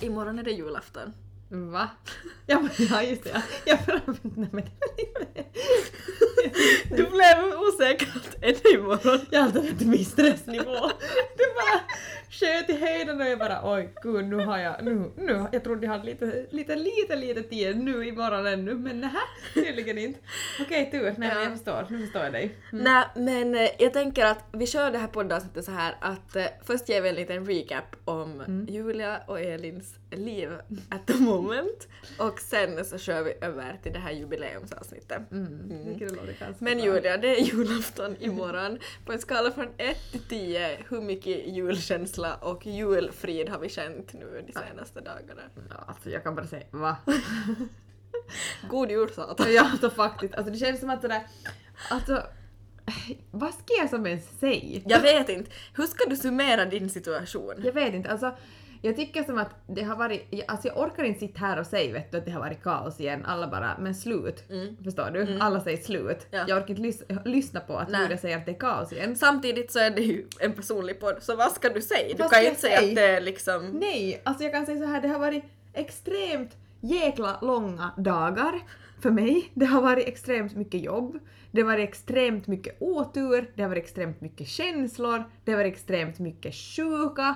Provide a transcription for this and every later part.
Imorgon är det julafton. Va? Ja, men, ja just det. Ja. Jag bara, nej, men, Du blev osäker att är det imorgon? jag har alltid min stressnivå. Sköt i höjden och jag bara oj gud nu har jag, nu, nu, jag trodde jag hade lite, lite, lite, lite tid nu imorgon ännu men nähä, tydligen inte. Okej tur, nej men jag förstår, nu förstår jag dig. Nej, men jag tänker att vi kör det här poddavsnittet så här att eh, först ger vi en liten recap om Julia och Elins liv at the moment och sen så kör vi över till det här jubileumsavsnittet. Mm. Ganska Men. Julia, det är julafton imorgon. På en skala från 1 till 10, hur mycket julkänsla och julfrid har vi känt nu de senaste dagarna? Ja, alltså jag kan bara säga va? God jul satan! ja alltså faktiskt, alltså det känns som att sådär, alltså vad ska jag som ens säga? Jag vet inte, hur ska du summera din situation? Jag vet inte, alltså jag tycker som att det har varit, alltså jag orkar inte sitta här och säga vet du att det har varit kaos igen, alla bara men slut. Förstår du? Alla säger slut. Ja. Jag orkar inte lys- lyssna på att. Julia säger att det är kaos igen. Samtidigt så är det ju en personlig podd, så vad ska du säga? Du Vad kan ju inte säga säga? att det är liksom... Nej, alltså jag kan säga så här, det har varit extremt jäkla långa dagar för mig. Det har varit extremt mycket jobb, det har varit extremt mycket otur, det har varit extremt mycket känslor, det har varit extremt mycket sjuka.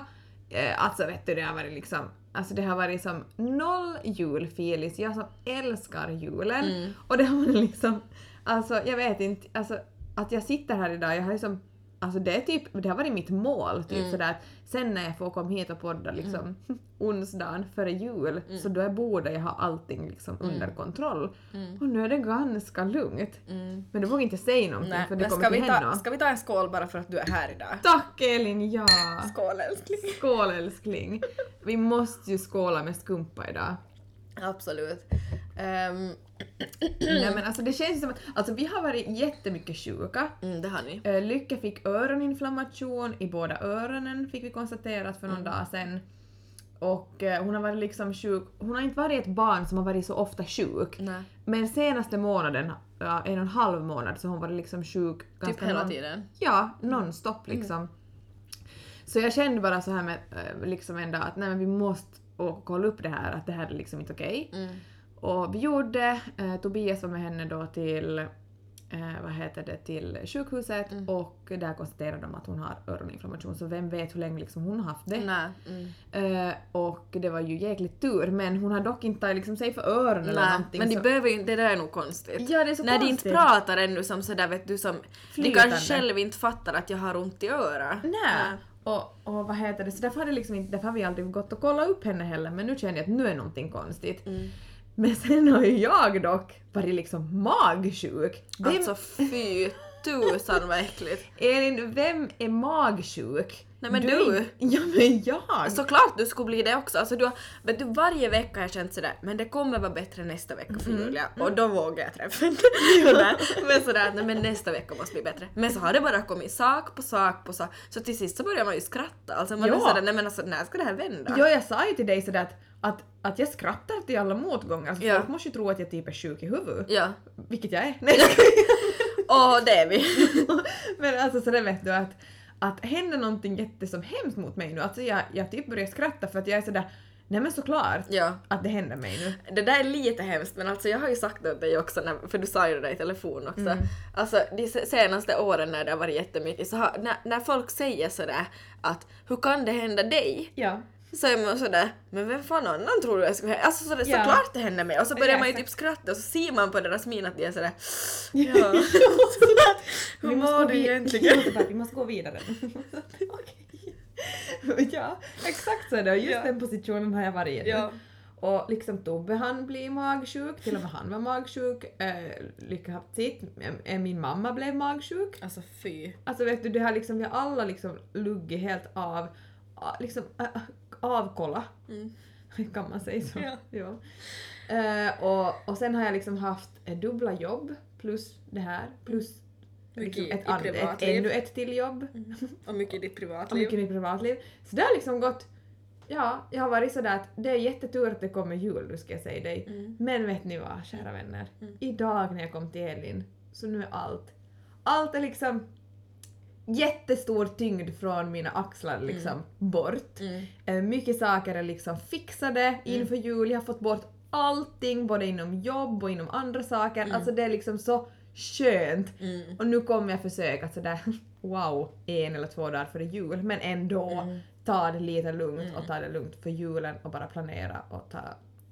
Eh, alltså vet du, det har varit liksom Alltså det har varit som noll julfilis, jag som älskar julen. Och det har varit liksom, alltså jag vet inte, alltså att jag sitter här idag, jag har liksom Alltså det är typ, det har varit mitt mål typ sådär att sen när jag får komma hit och podda liksom onsdagen före jul så då borde jag ha allting liksom under kontroll. Och nu är det ganska lugnt. Men då vågar inte säga någonting Nej, för det kommer ska till vi, ta, hända. ska vi ta en skål bara för att du är här idag? Tack Elin, ja! Skål älskling! Skål älskling! Vi måste ju skåla med skumpa idag. Absolut. Ehm, Nej men alltså det känns som att, alltså vi har varit jättemycket sjuka. mm, det har ni. Eh, Lycka fick öroninflammation i båda öronen fick vi konstaterat för någon Mm. dag sedan. Och eh, hon har varit liksom sjuk, hon har inte varit ett barn som har varit så ofta sjuk. Nej. Men senaste månaden, en och en halv månad, så har hon varit liksom sjuk Typ hela non- tiden. Ja, nonstop liksom. Så jag kände bara så här med eh, liksom en dag att nej men vi måste och kolla upp det här, att det här är liksom inte okej. Mm. Och vi gjorde, eh, Tobias var med henne då till, eh, vad heter det, till sjukhuset Mm. och där konstaterade de att hon har öroninflammation så vem vet hur länge liksom hon har haft det. Mm. Eh, och det var ju jäkligt tur men hon har dock inte tagit liksom sig för öronen eller någonting. men de så- behöver inte, det där är nog konstigt. Ja, det är så När de konstigt. inte pratar ännu som sådär vet du som... De Flytande. kanske själv inte fattar att jag har ont i örat. Nej. Och, och vad heter det, så därför har, det liksom inte, därför har vi aldrig gått och kollat upp henne heller men nu känner jag att nu är någonting konstigt. Mm. Men sen har ju jag dock varit liksom magsjuk. Alltså fy tusan vad äckligt. Elin, vem är magsjuk? Nej, men är du. inte- Ja men jag! Såklart du skulle bli det också. Alltså, du har, vet du, varje vecka har jag känt sådär, men det kommer vara bättre nästa vecka för Julia. Och då vågar jag träffa henne. Men sådär, nej, men nästa vecka måste bli bättre. Men så har det bara kommit sak på sak på sak. Så till sist så börjar man ju skratta. Alltså man är Ja. sådär, nej men alltså när ska det här vända? Ja, jag sa ju till dig sådär att, att, att jag skrattar till alla motgångar så Ja. folk måste ju tro att jag typ är sjuk i huvudet. Ja. Vilket jag är. Nej. Och det är vi. men alltså så det vet du att, att händer någonting jätte som hemskt mot mig nu, alltså jag, jag typ börjar skratta för att jag är sådär Nej men såklart Ja. att det händer mig nu. Det där är lite hemskt men alltså jag har ju sagt det åt dig också, när, för du sa ju det där i telefon också. Mm. Alltså de se- senaste åren när det har varit jättemycket så har, när, när folk säger sådär att hur kan det hända dig? Ja. Så är man sådär, men vem fan annan tror du jag skulle hända? Alltså sådär, Ja. såklart det händer mig. Och så börjar Ja, man ju typ skratta och så ser man på deras min att de är sådär ja. Hur mår du egentligen? Vi måste, gå vidare. Okej. ja, exakt så är det och just Ja. den positionen har jag varit i. Ja. Och liksom Tobbe han blir magsjuk, till och med han var magsjuk. Eh, Lycka haft sitt. Eh, Min mamma blev magsjuk. Alltså fy. Alltså vet du, det har liksom, vi har alla liksom luggit helt av, ah, liksom äh, avkolla. Mm. Kan man säga så? Ja. ja. Eh, och, och sen har jag liksom haft eh, dubbla jobb plus det här plus liksom ett, an- ett, ännu ett till jobb. Och mycket i ditt Och privatliv. mycket i mitt privatliv. Så det har liksom gått Ja, jag har varit sådär att det är jättetur att det kommer jul, nu ska jag säga dig. Mm. Men vet ni vad, kära vänner? Idag när jag kom till Elin, så nu är allt. Allt är liksom... jättestor tyngd från mina axlar liksom bort. Mm. Eh, Mycket saker är liksom fixade inför jul, jag har fått bort allting både inom jobb och inom andra saker. Alltså det är liksom så skönt. Mm. Och nu kommer jag försöka sådär wow, en eller två dagar före jul men ändå Mm. ta det lite lugnt och ta det lugnt för julen och bara planera och ta,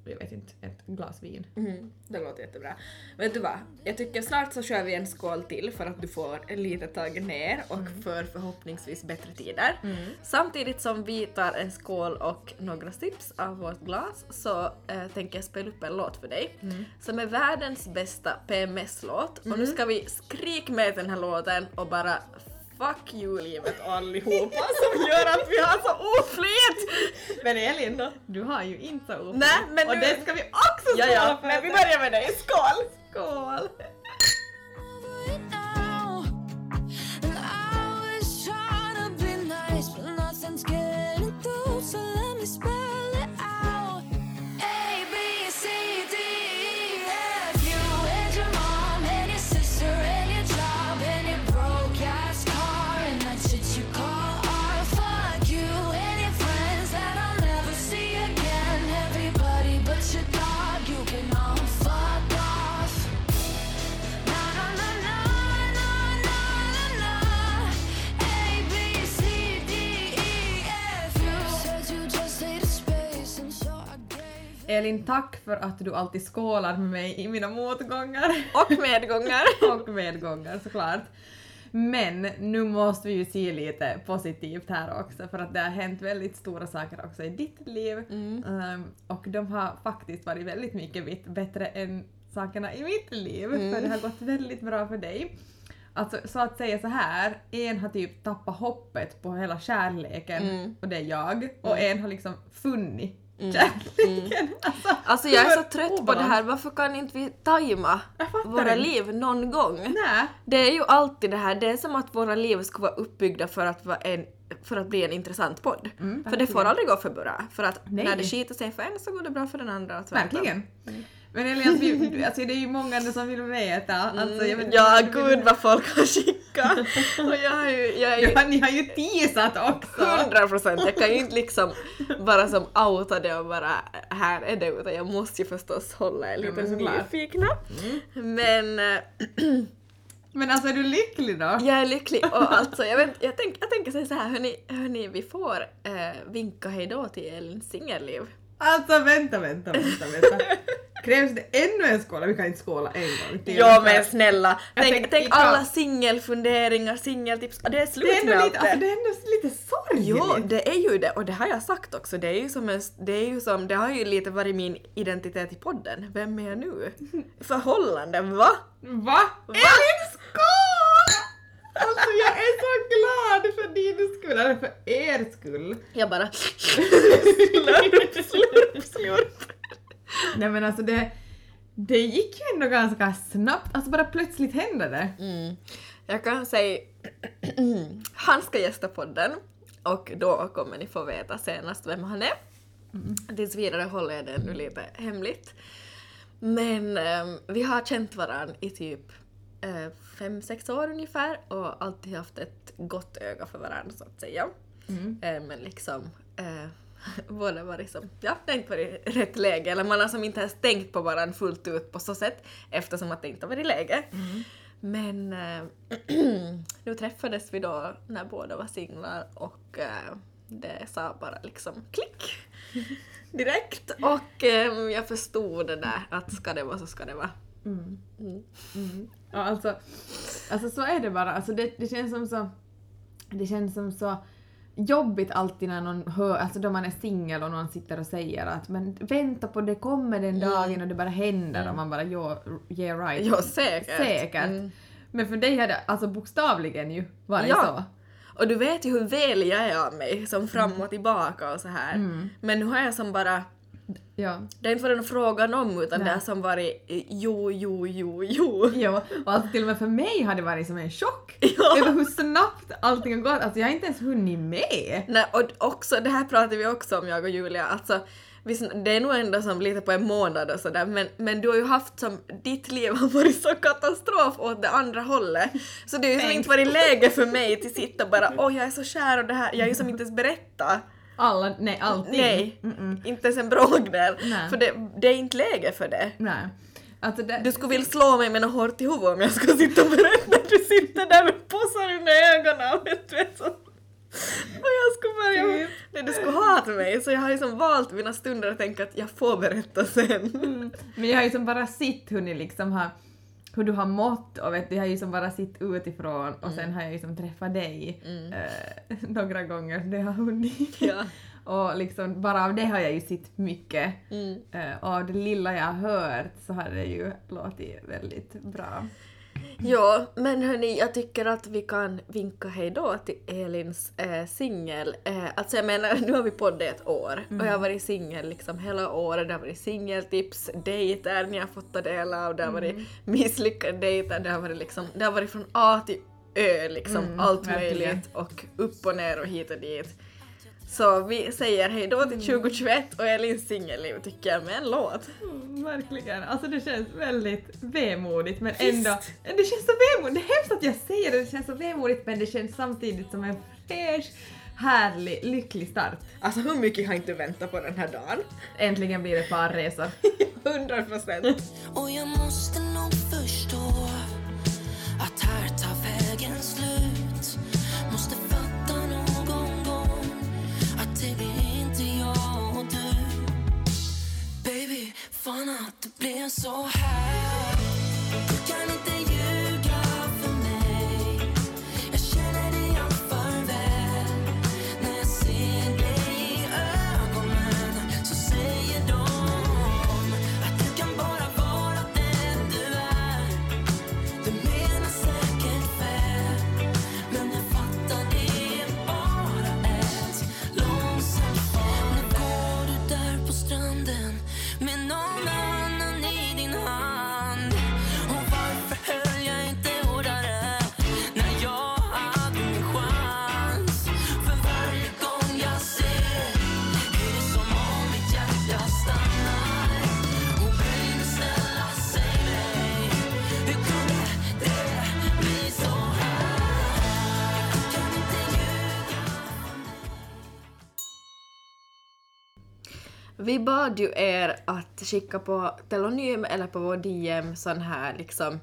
jag vet inte, ett glas vin. Mm, det låter jättebra. Vet du vad? Jag tycker snart så kör vi en skål till för att du får en liten tag ner och för förhoppningsvis bättre tider. Samtidigt som vi tar en skål och några sips av vårt glas så eh, tänker jag spela upp en låt för dig som är världens bästa PMS-låt och nu ska vi skrika med den här låten och bara Fuck you livet allihopa som gör att vi har så oflyt! Men Elin då? Du har ju inte så Nej, men Och nu- det ska vi också Ja, skåla ja, för! men vi börjar med dig. Skål! Skål! Elin, tack för att du alltid skålar med mig i mina motgångar. Och medgångar. och medgångar såklart. Men nu måste vi ju se lite positivt här också för att det har hänt väldigt stora saker också i ditt liv. Ehm, och de har faktiskt varit väldigt mycket bättre än sakerna i mitt liv för det har gått väldigt bra för dig. Alltså så att säga så här, en har typ tappat hoppet på hela kärleken och det är jag och en har liksom funnit kärleken. Alltså, Alltså jag är så trött på det obalans. här, varför kan inte vi tajma våra inte. liv någon gång? Nej. Det är ju alltid det här, det är som att våra liv ska vara uppbyggda för att, vara en, för att bli en intressant podd. Mm, för det får verkligen. aldrig gå för bra, för att Nej. när det skiter sig för en så går det bra för den andra. och tvärtom. Men Elias, vi, alltså det är ju många som vill veta. Alltså, jag vet Ja, vill- gud vad folk har skickat! och jag, har ju, jag är Ja, ni har ju teasat också! 100 procent, jag kan ju inte liksom bara som outa det och bara här är det utan jag måste ju förstås hålla er lite nyfikna. Men eh, Men alltså är du lycklig då? jag är lycklig och alltså jag, vet, jag, tänk, jag tänker säga så här, hörni, hörni vi får eh, vinka hejdå till Elins singelliv. Alltså vänta, vänta, vänta, vänta. Krävs det ännu en skål? Vi kan inte skåla en gång till. Ja men snälla, Jag tänk, tänk alla singelfunderingar, singeltips, det är slut Det är med ändå allt lite, alltså, det. det är ändå lite sorgligt. Jo, det är ju det och det har jag sagt också. Det är ju som en, det är ju som, det har ju lite varit min identitet i podden. Vem är jag nu? Förhållanden, va? Va? Elin skål! Alltså jag är så glad för din skull, eller för er skull. Jag bara slurp, slurp, slurp. Nej men alltså det, det gick ju ändå ganska snabbt, alltså bara plötsligt hände det. Mm. Jag kan säga, han ska gästa podden och då kommer ni få veta senast vem han är. Tills vidare håller jag det nu lite hemligt. Men ehm, vi har känt varandra i typ eh, fem, sex år ungefär och alltid haft ett gott öga för varandra så att säga. Eh, men liksom eh, båda varit som, ja det har inte varit rätt läge eller man har som inte ens tänkt på varandra fullt ut på så sätt eftersom att det inte har varit läge. Men eh, nu träffades vi då när båda var singlar och eh, det sa bara liksom klick direkt och eh, jag förstod det där att ska det vara så ska det vara. Mm. Mm. Mm. Ja, alltså, alltså så är det bara. Alltså det, det känns som så... Det känns som så jobbigt alltid när någon hör, alltså då man är singel och någon sitter och säger att men vänta på det kommer den dagen och det bara händer och man bara ja, yeah right. Ja säkert. Säkert. Mm. Men för dig har det alltså bokstavligen ju varit Ja. så. Och du vet ju hur väl jag är av mig, som fram och tillbaka och så här. Mm. Men nu har jag som bara, Ja. det har inte varit någon frågan om utan Nej. det har som varit jo, jo, jo, jo. Jo, och alltså till och med för mig har det varit som en chock Ja. över hur snabbt allting har gått. Alltså jag har inte ens hunnit med. Nej, och också, det här pratar vi också om jag och Julia, alltså visst, det är nog ändå som lite på en månad och sådär men, men du har ju haft som, ditt liv har varit så katastrof åt det andra hållet. Så det har ju inte varit läge för mig till sitta bara åh jag är så kär och det här, jag har ju som inte ens berättat. Alla, nej allting. Nej, Mm-mm. inte ens en bråkdel. Nej. För det, det är inte läge för det. Nej. Alltså det, Du skulle vilja slå mig med något hårt i huvudet om jag skulle sitta och berätta du sitter där med pussar under ögonen vet du så. Och jag skulle börja... Typ. Nej, du skulle hata mig så jag har liksom valt mina stunder och tänka att jag får berätta sen. Mm. Men jag har ju som bara sett hur ni liksom har hur du har mått och vet jag har ju som bara sett utifrån och sen har jag ju som träffat dig eh, några gånger det har hunnit. Ja. och liksom bara av det har jag ju sett mycket. Mm. Eh, och av det lilla jag har hört så har det ju låtit väldigt bra. Ja, men hörni, jag tycker att vi kan vinka hejdå till Elins äh, singel. Eh, alltså jag menar, nu har vi poddat ett år och jag har varit singel liksom hela året. Det har varit singeltips, dejter ni har fått ta del av, det har varit misslyckade dejter, det har varit liksom, det har varit från A till Ö liksom, Mm, allt verkligen. möjligt och upp och ner och hit och dit. Så vi säger hejdå till 2021 och Elins singelliv tycker jag med en låt. Mm, verkligen. Alltså det känns väldigt vemodigt men ändå... Det känns så vemodigt. Det är hemskt att jag säger det, det känns så vemodigt men det känns samtidigt som en fräsch, härlig, lycklig start. Alltså hur mycket har inte väntat på den här dagen? Äntligen blir det parresor. 100 procent. Och jag måste nog förstå att här tar vägen slut fan att det blev så här. Bad ju er att skicka på telonym eller på vår DM sån här liksom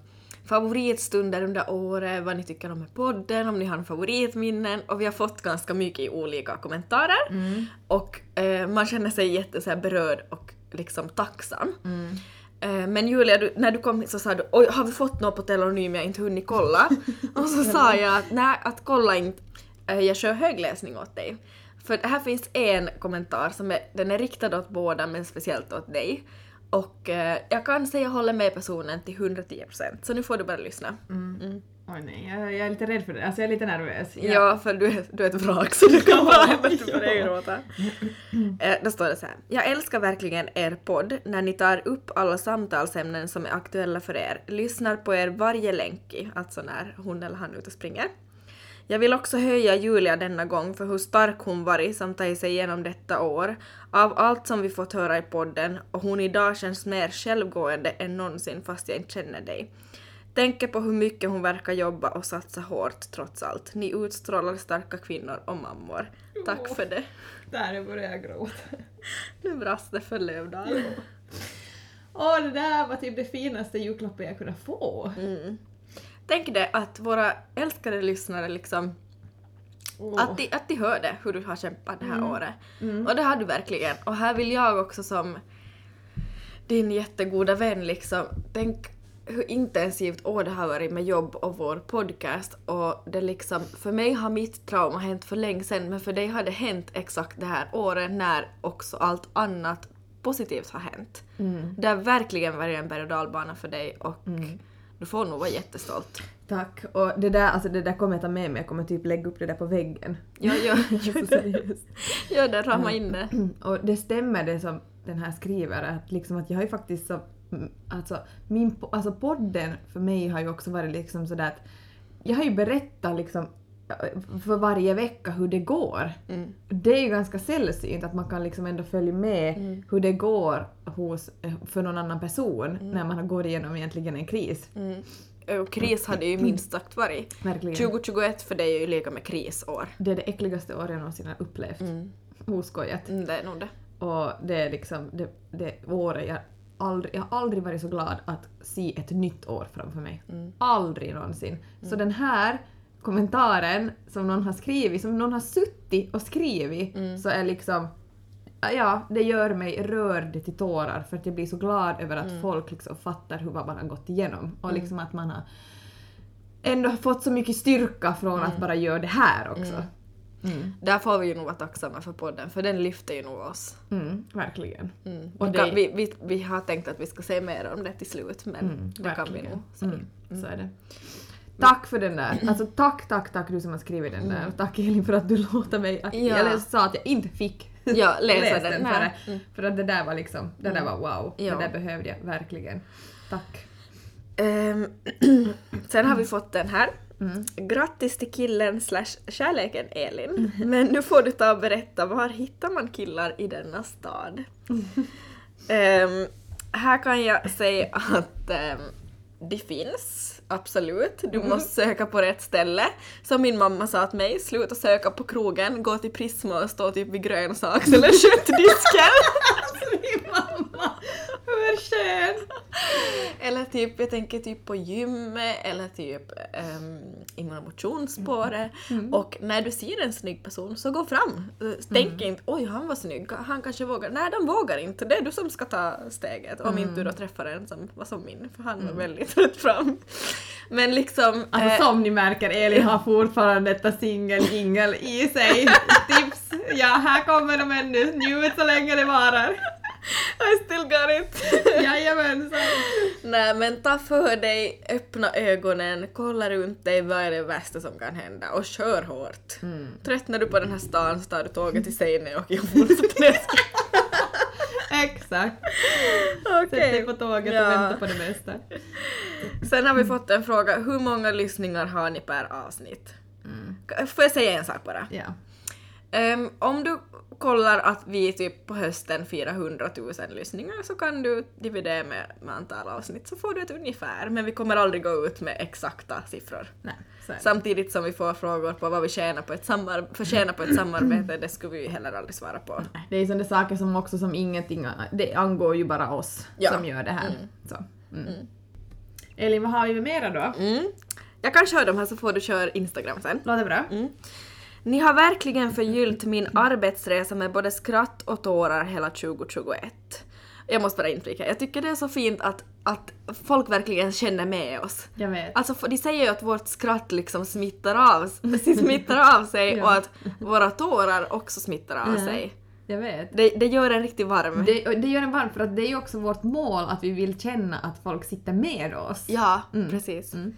favoritstunder under året, vad ni tycker om podden, om ni har en favoritminnen och vi har fått ganska mycket i olika kommentarer och eh, man känner sig jätte så här berörd och liksom tacksam. Eh, Men Julia, du, när du kom hit så sa du oj, har vi fått något på telonym jag inte hunnit kolla? och så sa jag att nej, att kolla inte, eh, jag kör högläsning åt dig. För här finns en kommentar som är, den är riktad åt båda men speciellt åt dig. Och eh, jag kan säga jag håller med personen till 110% så nu får du bara lyssna. Mm. Oj nej, jag, jag är lite rädd för det. Alltså jag är lite nervös. Jag- Ja, för du är, du är ett vrak så du kan bara dig Ja. gråta. Eh, Då står det så här. Jag älskar verkligen er podd när ni tar upp alla samtalsämnen som är aktuella för er. Lyssnar på er varje länki, alltså när hon eller han är ute och springer. Jag vill också höja Julia denna gång för hur stark hon varit som tagit sig igenom detta år. Av allt som vi fått höra i podden och hon idag känns mer självgående än någonsin fast jag inte känner dig. Tänker på hur mycket hon verkar jobba och satsa hårt trots allt. Ni utstrålar starka kvinnor och mammor. Tack för det. Där börjar jag gråta. Nu brast det för Lövdal. Åh, det där var typ det finaste julklappet jag kunde få. Mm. Tänk dig att våra älskade lyssnare liksom Åh. Att de, att de hör det, hur du har kämpat det här året. Mm. Och det har du verkligen. Och här vill jag också som din jättegoda vän liksom, tänk hur intensivt år det har varit med jobb och vår podcast. Och det liksom, för mig har mitt trauma hänt för länge sedan, men för dig har det hänt exakt det här året när också allt annat positivt har hänt. Mm. Det har verkligen varit en berg och dalbana för dig och du får nog vara jättestolt. Tack. Och det där, alltså det där kommer jag ta med mig. Jag kommer typ lägga upp det där på väggen. Ja, gör det. Gör det, rama in det. Och det stämmer det som den här skriver, att, liksom att jag har ju faktiskt så... mm, Alltså, min, alltså podden för mig har ju också varit liksom sådär att jag har ju berättat liksom för varje vecka hur det går. Mm. Det är ju ganska sällsynt att man kan liksom ändå följa med Mm. hur det går hos, eh, för någon annan person när man går igenom egentligen en kris. Mm. Och kris hade ju minst sagt varit. Verkligen. 2021 för dig är ju lika med krisår. Det är det äckligaste året jag någonsin har upplevt. Oskojat. Mm, det är nog det. Och det är liksom det, det året jag aldrig, jag har aldrig varit så glad att se ett nytt år framför mig. Mm. Aldrig någonsin. Så den här kommentaren som någon har skrivit, som någon har suttit och skrivit, Mm. så är liksom Ja, det gör mig rörd till tårar för att jag blir så glad över att Mm. folk liksom fattar hur vad man har gått igenom och liksom att man har ändå fått så mycket styrka från att bara göra det här också. Mm. Där får vi ju nog vara tacksamma för podden, för den lyfter ju nog oss. Mm, verkligen. Mm. Och vi, det- kan, vi, vi, vi har tänkt att vi ska säga mer om det till slut, men Mm, det kan vi verkligen. nog säga. Mm, så är det. Tack för den där. Alltså tack, tack, tack du som har skrivit den där. Och tack Elin för att du låter mig... Att, Ja. Eller sa att jag inte fick Ja, läsa läsa den. den. För, det. för att det där var liksom, det där var wow. Ja. Det där behövde jag verkligen. Tack. Ehm, sen har vi fått den här. Mm. Grattis till killen slash kärleken Elin. Men nu får du ta och berätta, var hittar man killar i denna stad? Ehm, här kan jag säga att ehm, det finns, absolut. Du måste söka på rätt ställe. Som min mamma sa till mig, sluta söka på krogen, gå till Prisma och stå typ vid grönsaks eller köttdisken. Min mamma! Hur skön! Eller typ, jag tänker typ på gymmet eller typ um, inom motionsspåret. Och när du ser en snygg person så gå fram. Uh, Tänk inte oj han var snygg, han kanske vågar. Nej de vågar inte, det är du som ska ta steget. Om inte du då träffar en som var som min, för han var väldigt rätt fram. Men liksom... Alltså eh, som ni märker, Elin har fortfarande detta singel-jingel i sig. Tips! Ja, här kommer de ännu. Njut så länge det varar. I still got it! Jajamensan. Nej men ta för dig, öppna ögonen, kolla runt dig, vad är det värsta som kan hända och kör hårt. Tröttnar du på den här stan så tar du tåget till Seinejoki och fortsätter ner. Exakt. Sätt Okej. dig på tåget Ja. och vänta på det mesta. Sen har vi fått en fråga, hur många lyssningar har ni per avsnitt? Får jag säga en sak bara? Ja. Ehm, om du kollar att vi typ på hösten 400 000 lyssningar så kan du dividera med, med antal avsnitt så får du ett ungefär men vi kommer aldrig gå ut med exakta siffror. Nej. Samtidigt som vi får frågor på vad vi tjänar på ett, samar- förtjänar på ett samarbete, det skulle vi heller aldrig svara på. Det är sådana saker som också som ingenting, det angår ju bara oss Ja. som gör det här. Så. Mm. Elin, vad har vi mera då? Mm. Jag kan köra de här så får du köra Instagram sen. Låter bra? Ni har verkligen förgyllt min arbetsresa med både skratt och tårar hela 2021. Jag måste bara inflika, jag tycker det är så fint att, att folk verkligen känner med oss. Jag vet. Alltså de säger ju att vårt skratt liksom smittar av, smittar av sig Ja. och att våra tårar också smittar av Ja. sig. Jag vet. Det, det gör en riktigt varm. Det, det gör en varm för att det är ju också vårt mål att vi vill känna att folk sitter med oss. Ja, Mm. precis. Mm.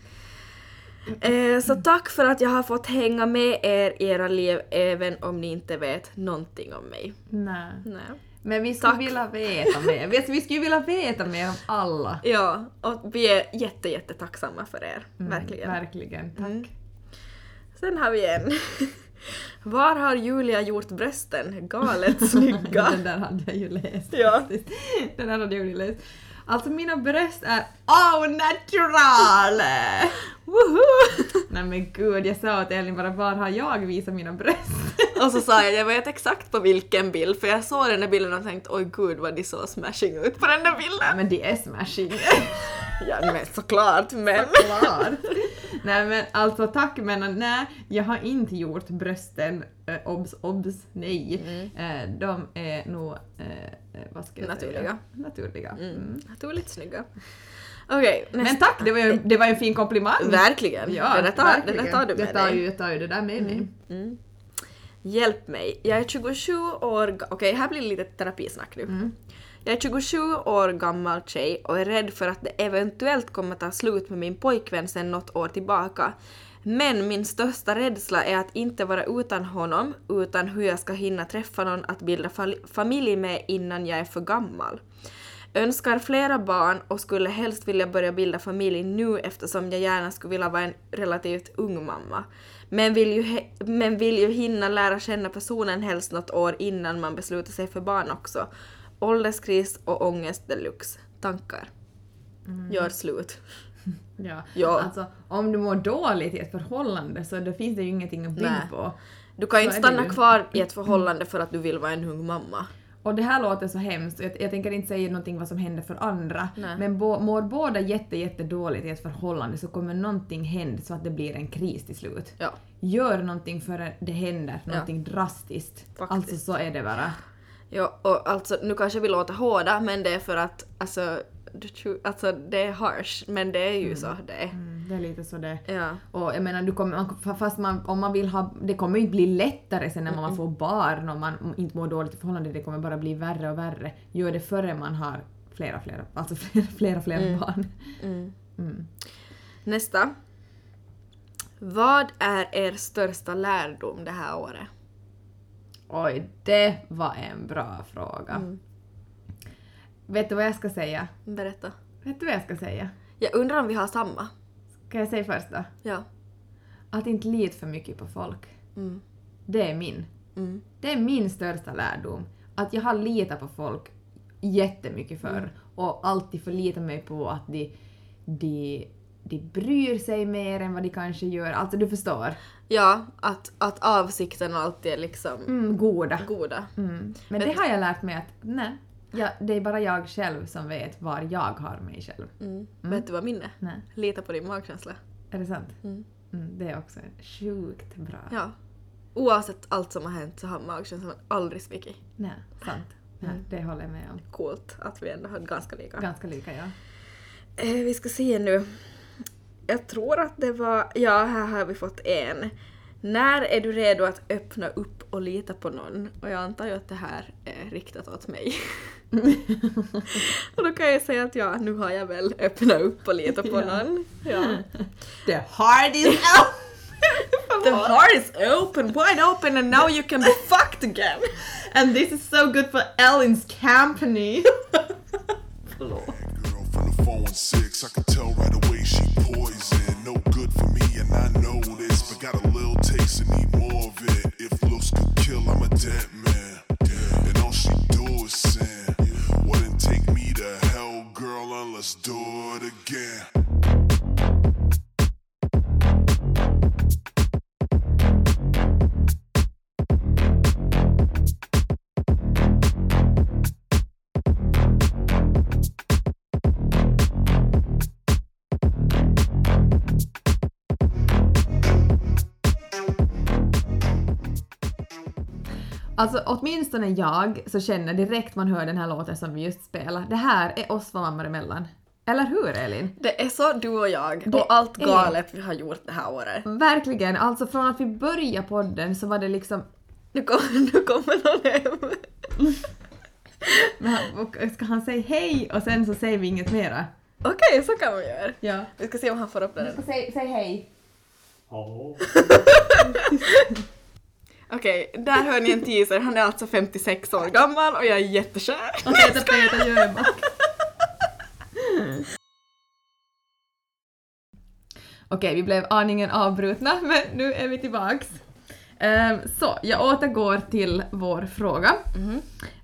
Eh, så tack för att jag har fått hänga med er i era liv även om ni inte vet någonting om mig. Nej. Nej. Men vi skulle Tack. vilja veta mer. Vi, vi skulle vilja veta mer om alla. Ja, och vi är jätte, jätte tacksamma för er. Verkligen. Verkligen. Tack. Mm. Sen har vi en. Var har Julia gjort brösten? Galet snygga. Den där hade jag ju läst. Ja. Den där hade jag ju läst. Alltså mina bröst är au natural! Woohoo! Nej men gud, jag sa åt Elin bara var har jag visat mina bröst? Och så sa jag, jag vet exakt på vilken bild, för jag såg den där bilden och tänkte oj gud vad de såg smashing ut på den där bilden. men det är smashing. Ja men såklart, men... Klar. nej men alltså tack men nej, jag har inte gjort brösten, eh, obs obs, nej. Mm. Eh, de är nog, eh, eh, vad ska jag Naturliga. säga? Naturliga. Mm. Naturligt snygga. Okej, Men nästa. tack, det var ju det var en fin komplimang. Verkligen. Ja, det, där tar, det verkligen. där tar du med jag tar dig. ju, jag tar ju det där med mig. Mm. Hjälp mig. Jag är 27 år Okej, här blir lite terapisnack nu. Jag är 27 år gammal tjej och är rädd för att det eventuellt kommer ta slut med min pojkvän sen något år tillbaka. Men min största rädsla är att inte vara utan honom, utan hur jag ska hinna träffa någon att bilda familj med innan jag är för gammal. Önskar flera barn och skulle helst vilja börja bilda familj nu eftersom jag gärna skulle vilja vara en relativt ung mamma. Men vill ju, men vill ju hinna lära känna personen helst något år innan man beslutar sig för barn också. Ålderskris och ångest deluxe. Tankar. Gör slut. Ja. Ja. Alltså, om du mår dåligt i ett förhållande så då finns det ju ingenting att bygga på. Du kan ju inte stanna ju. kvar i ett förhållande för att du vill vara en ung mamma. Och det här låter så hemskt, jag, jag tänker inte säga någonting vad som händer för andra, Nej. men bo, mår båda jätte, jätte dåligt i ett förhållande så kommer någonting hända så att det blir en kris till slut. Ja. Gör någonting före det händer, någonting drastiskt. Faktiskt. Alltså så är det bara. Ja, och alltså nu kanske vi låter hårda men det är för att alltså, alltså det är harsh men det är ju så det är. Mm, det är lite så det Ja. Och jag menar, du kommer, fast man, om man vill ha, det kommer ju inte bli lättare sen när man får barn och man inte mår dåligt i förhållande, det kommer bara bli värre och värre. Gör det före man har flera, flera, alltså flera, flera, flera barn. Mm. Mm. Nästa. Vad är er största lärdom det här året? Oj, det var en bra fråga. Mm. Vet du vad jag ska säga? Berätta. Vet du vad jag ska säga? Jag undrar om vi har samma. Ska jag säga först då? Ja. Att inte lita för mycket på folk. Mm. Det är min. Mm. Det är min största lärdom. Att jag har litat på folk jättemycket förr Mm. och alltid förlitat mig på att de, de, de bryr sig mer än vad de kanske gör. Alltså du förstår. Ja, att, att avsikten alltid är liksom Mm, goda. goda. Mm. Men Vet- det har jag lärt mig att nej, ja, det är bara jag själv som vet var jag har mig själv. Mm. Vet du vad min är? Nej, Lita på din magkänsla. är det sant? Mm. Mm, det är också sjukt bra. Ja. Oavsett allt som har hänt så har magkänslan aldrig svikit. Nej, sant. Ja, Mm. det håller jag med om. Coolt att vi ändå har ganska lika. Ganska lika, ja. Eh, vi ska se nu. Jag tror att det var... Ja, här har vi fått en. När är du redo att öppna upp och lita på någon? Och jag antar ju att det här är riktat åt mig. och då kan jag säga att ja, nu har jag väl öppnat upp och litat på någon. Ja. The heart is out! The heart is open, wide open and now you can be fucked again! And this is so good for Ellen's company. Förlåt. 416, I can tell right away she poison. No good for me, and I know this. But got a little taste in need Alltså åtminstone jag så känner direkt man hör den här låten som vi just spelade. Det här är oss två mammor emellan. Eller hur Elin? Det är så du och jag Det och allt är- galet vi har gjort det här året. Verkligen, alltså från att vi började podden så var det liksom... Nu kommer, nu kommer någon hem. Men Ska han säga hej och sen så säger vi inget mera? Okej, så kan vi göra. Ja. Vi ska se om han får upp den. Säg, säg hej. Okej, där hör ni en teaser. Han är alltså 56 år gammal och jag är jättekär. Och heter Peter Jöback. Okej, vi blev aningen avbrutna, men nu är vi tillbaks. Ehm, så, jag återgår till vår fråga.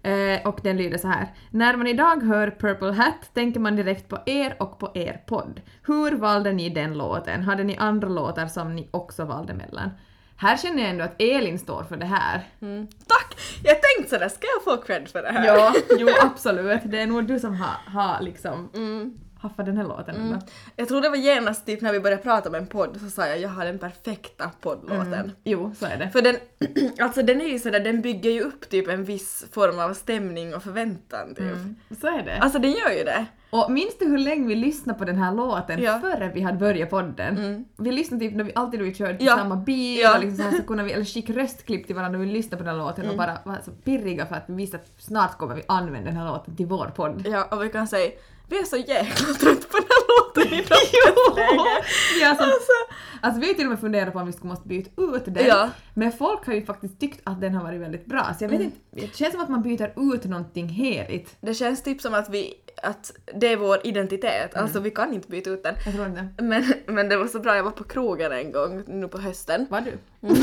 Eh, och den lyder så här. När man idag hör Purple Hat tänker man direkt på er och på er podd. Hur valde ni den låten? Hade ni andra låtar som ni också valde mellan? Här känner jag ändå att Elin står för det här. Mm. Tack! Jag tänkte sådär, ska jag få cred för det här? Ja, jo absolut. Det är nog du som har, har liksom Mm. Haffat den här låten. Mm. Jag tror det var genast typ när vi började prata om en podd så sa jag jag har den perfekta poddlåten. Mm. Jo, så är det. För den, alltså den är ju sådär, den bygger ju upp typ en viss form av stämning och förväntan typ. Mm. Så är det. Alltså den gör ju det. Och minns du hur länge vi lyssnade på den här låten Ja. före vi hade börjat podden? Mm. Vi lyssnade typ när vi, alltid när vi körde till Ja. samma bil Ja. och liksom så, här, så kunde vi, eller skicka röstklipp till varandra och vi lyssnade på den här låten Mm. och bara var så pirriga för att vi visste att snart kommer vi använda den här låten till vår podd. Ja, och vi kan säga vi är så jäkla trött på den här låten i. Vi har som, Alltså, alltså vi har till och med funderat på om vi skulle måste byta ut den. Ja. Men folk har ju faktiskt tyckt att den har varit väldigt bra så jag vet Mm. inte, det känns som att man byter ut någonting heligt. det känns typ som att vi att det är vår identitet, alltså vi kan inte byta ut den. Jag tror inte. Men, men det var så bra, jag var på krogen en gång nu på hösten. Var du?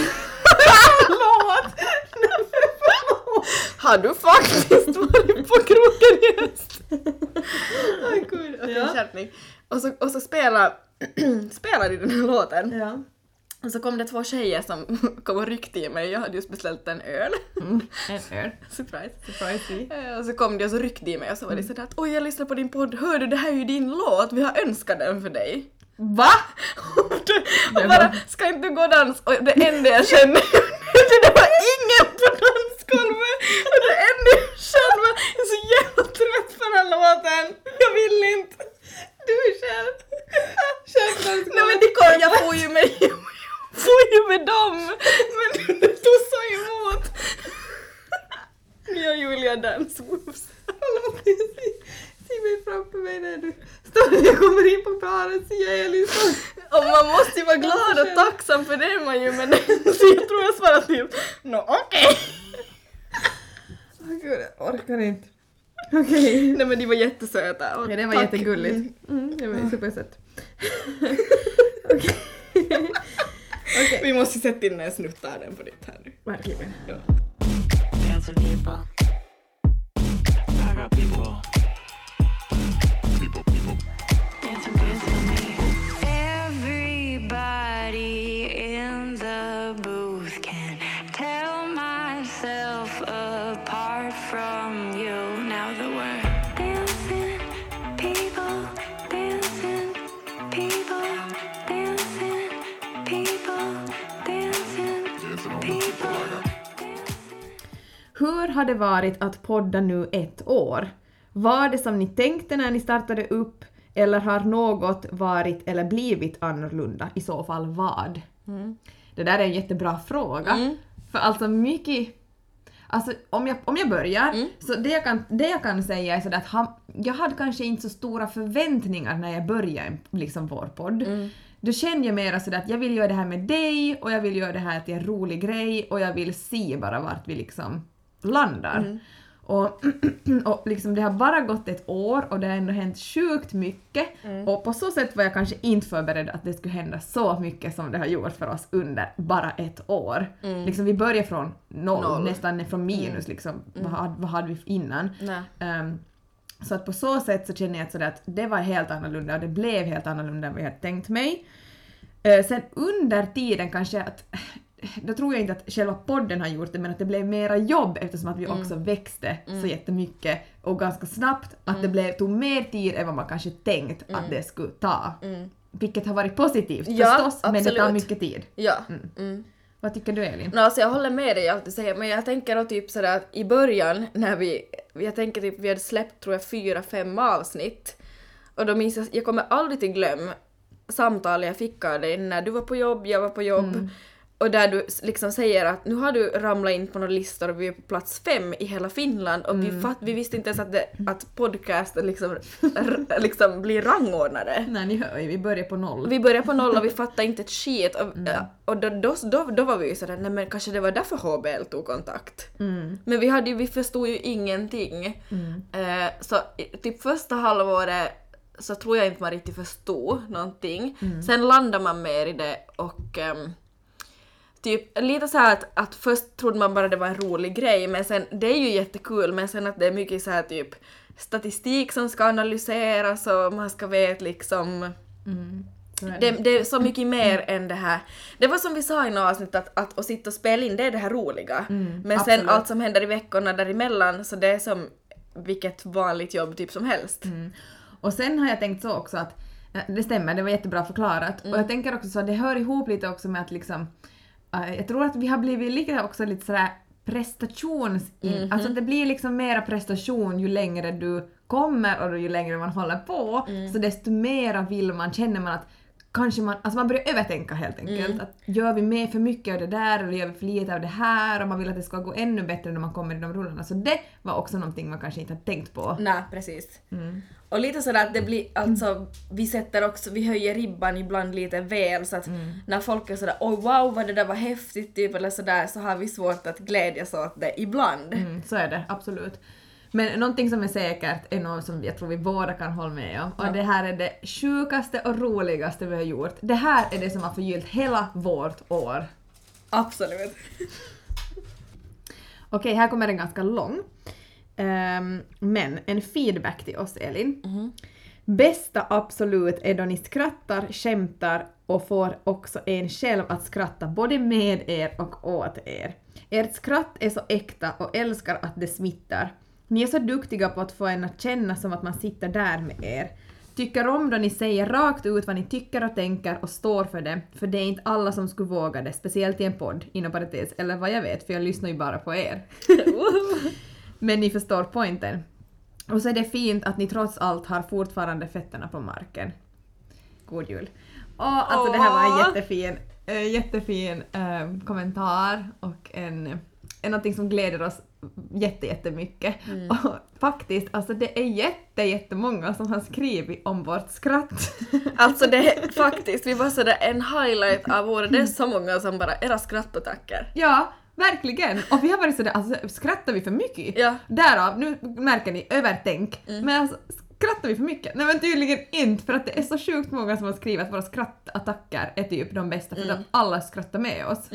Förlåt! Har du faktiskt varit på krogen i höst? Gud, okej Ja. skärpning. Och så, och så spelar, spelar i den här låten. Ja. Och så kom det två tjejer som kom och ryckte i mig, jag hade just beställt en öl. En öl. Surprise. Surprise. Eh, Och så kom de och så ryckte i mig och så var det sådär att oj jag lyssnar på din podd, hör du det här är ju din låt, vi har önskat den för dig. Va? och bara, ska inte du gå och dans? Och det enda jag kände, det var ingen på dansgolvet! Och det jag kände var, jag är så jävla trött på den här låten, jag vill inte. Du själv. Själv Nej men det kom, jag får ju med, får ju med dem! Men tog så emot. Nya Julia Dance Moves. Ser mig framför mig när du står jag kommer in på baren så jag är liksom... Och man måste ju vara glad och tacksam för det är man ju men jag tror jag svarar till Nå okej. Gud, jag orkar inte. Okej. Nej men de var jättesöta. och Ja, det var tack. jättegulligt. Mm, det var supersött. Okej. Okej. Vi måste sätta in en snutt av den på ditt här nu. Verkligen. Ja. From you. Now that we're dancing, people, dancing, people, dancing, people, dancing, Dancing on the people. I got Hur har det varit att podda nu ett år? Var det som ni tänkte när ni startade upp eller har något varit eller blivit annorlunda? I så fall vad? Det där är en jättebra fråga. För alltså mycket... Alltså om jag, om jag börjar, så det jag, kan, det jag kan säga är sådär att han, jag hade kanske inte så stora förväntningar när jag började liksom vår podd. Då kände jag mera sådär att jag vill göra det här med dig och jag vill göra det här till en rolig grej och jag vill se bara vart vi liksom landar. Och, och liksom det har bara gått ett år och det har ändå hänt sjukt mycket och på så sätt var jag kanske inte förberedd att det skulle hända så mycket som det har gjort för oss under bara ett år. Liksom vi började från noll, Noll. nästan från minus liksom. Vad, hade, vad hade vi innan? Ehm, så att på så sätt så känner jag att, sådär att det var helt annorlunda och det blev helt annorlunda än vad jag hade tänkt mig. Eh, sen under tiden kanske att då tror jag inte att själva podden har gjort det men att det blev mera jobb eftersom att vi Mm. också växte så jättemycket och ganska snabbt att Mm. det blev, tog mer tid än vad man kanske tänkt att det skulle ta. Vilket har varit positivt Mm. Ja, förstås men det tar absolut. mycket tid. Ja. Mm. Vad tycker du Elin? No, alltså jag håller med dig i allt du säger men jag tänker då typ sådär att i början när vi, jag tänker typ vi hade släppt tror jag fyra, fem avsnitt och då minns jag, jag kommer aldrig till glöm samtalet jag fick av dig när du var på jobb, jag var på jobb och där du liksom säger att nu har du ramlat in på några listor och vi är på plats fem i hela Finland och vi, fatt, vi visste inte ens att, det, att podcasten liksom, liksom blir rangordnade. Nej ni hör ju, vi börjar på noll. Vi började på noll och vi fattade inte ett skit och, och då, då, då, då var vi ju sådär, nej men kanske det var därför HBL tog kontakt. Men vi, hade, vi förstod ju ingenting. Eh, så typ första halvåret så tror jag inte man riktigt förstod någonting. Sen landar man mer i det och ehm, Typ lite så att, att först trodde man bara det var en rolig grej men sen, det är ju jättekul men sen att det är mycket så här typ statistik som ska analyseras och man ska veta liksom är det, det är så mycket mer än det här. Det var som vi sa i något avsnitt att, att, att sitta och spela in det är det här roliga. Men sen absolut. allt som händer i veckorna däremellan så det är som vilket vanligt jobb typ som helst. Och sen har jag tänkt så också att, eh, det stämmer, det var jättebra förklarat. Och jag tänker också så att det hör ihop lite också med att liksom, eh, jag tror att vi har blivit lite också lite sådär prestations... Alltså det blir liksom mera prestation ju längre du kommer och ju längre man håller på. Så desto mera vill man, känner man att kanske man, alltså man börjar övertänka helt enkelt. Att gör vi med för mycket av det där eller gör vi för lite av det här och man vill att det ska gå ännu bättre när man kommer i de rullarna. Så det var också någonting man kanske inte hade tänkt på. Nej, precis. Och lite sådär att det blir, alltså vi sätter också, vi höjer ribban ibland lite väl så att när folk är sådär oj wow vad det där var häftigt typ eller sådär så har vi svårt att glädjas åt det ibland. Mm, så är det, absolut. Men någonting som är säkert är något som jag tror vi båda kan hålla med om och det här är det sjukaste och roligaste vi har gjort. Det här är det som har förgyllt hela vårt år. Absolut. Okej, här kommer en ganska lång. Ehm, men en feedback till oss, Elin. Bästa absolut är då ni skrattar, skämtar och får också en själv att skratta både med er och åt er. Ert skratt är så äkta och älskar att det smittar. Ni är så duktiga på att få en att känna som att man sitter där med er. Tycker om då ni säger rakt ut vad ni tycker och tänker och står för det, för det är inte alla som skulle våga det, speciellt i en podd, inom parentes, eller vad jag vet, för jag lyssnar ju bara på er. Men ni förstår poängen. Och så är det fint att ni trots allt har fortfarande fötterna på marken. God jul. Och alltså det här var en jättefin, äh, jättefin eh, kommentar och en, en någonting som gläder oss jätte, jättemycket. Och faktiskt, alltså det är jätte, jättemånga som har skrivit om vårt skratt. Alltså det är faktiskt, vi var sådär en highlight av året, det är så många som bara era skrattattacker. ja, verkligen! Och vi har varit sådär, alltså skrattar vi för mycket? Ja. Därav, nu märker ni, övertänk. Men alltså, skrattar vi för mycket? Nej men tydligen inte för att det är så sjukt många som har skrivit att våra skrattattacker är typ de bästa för att alla skrattar med oss.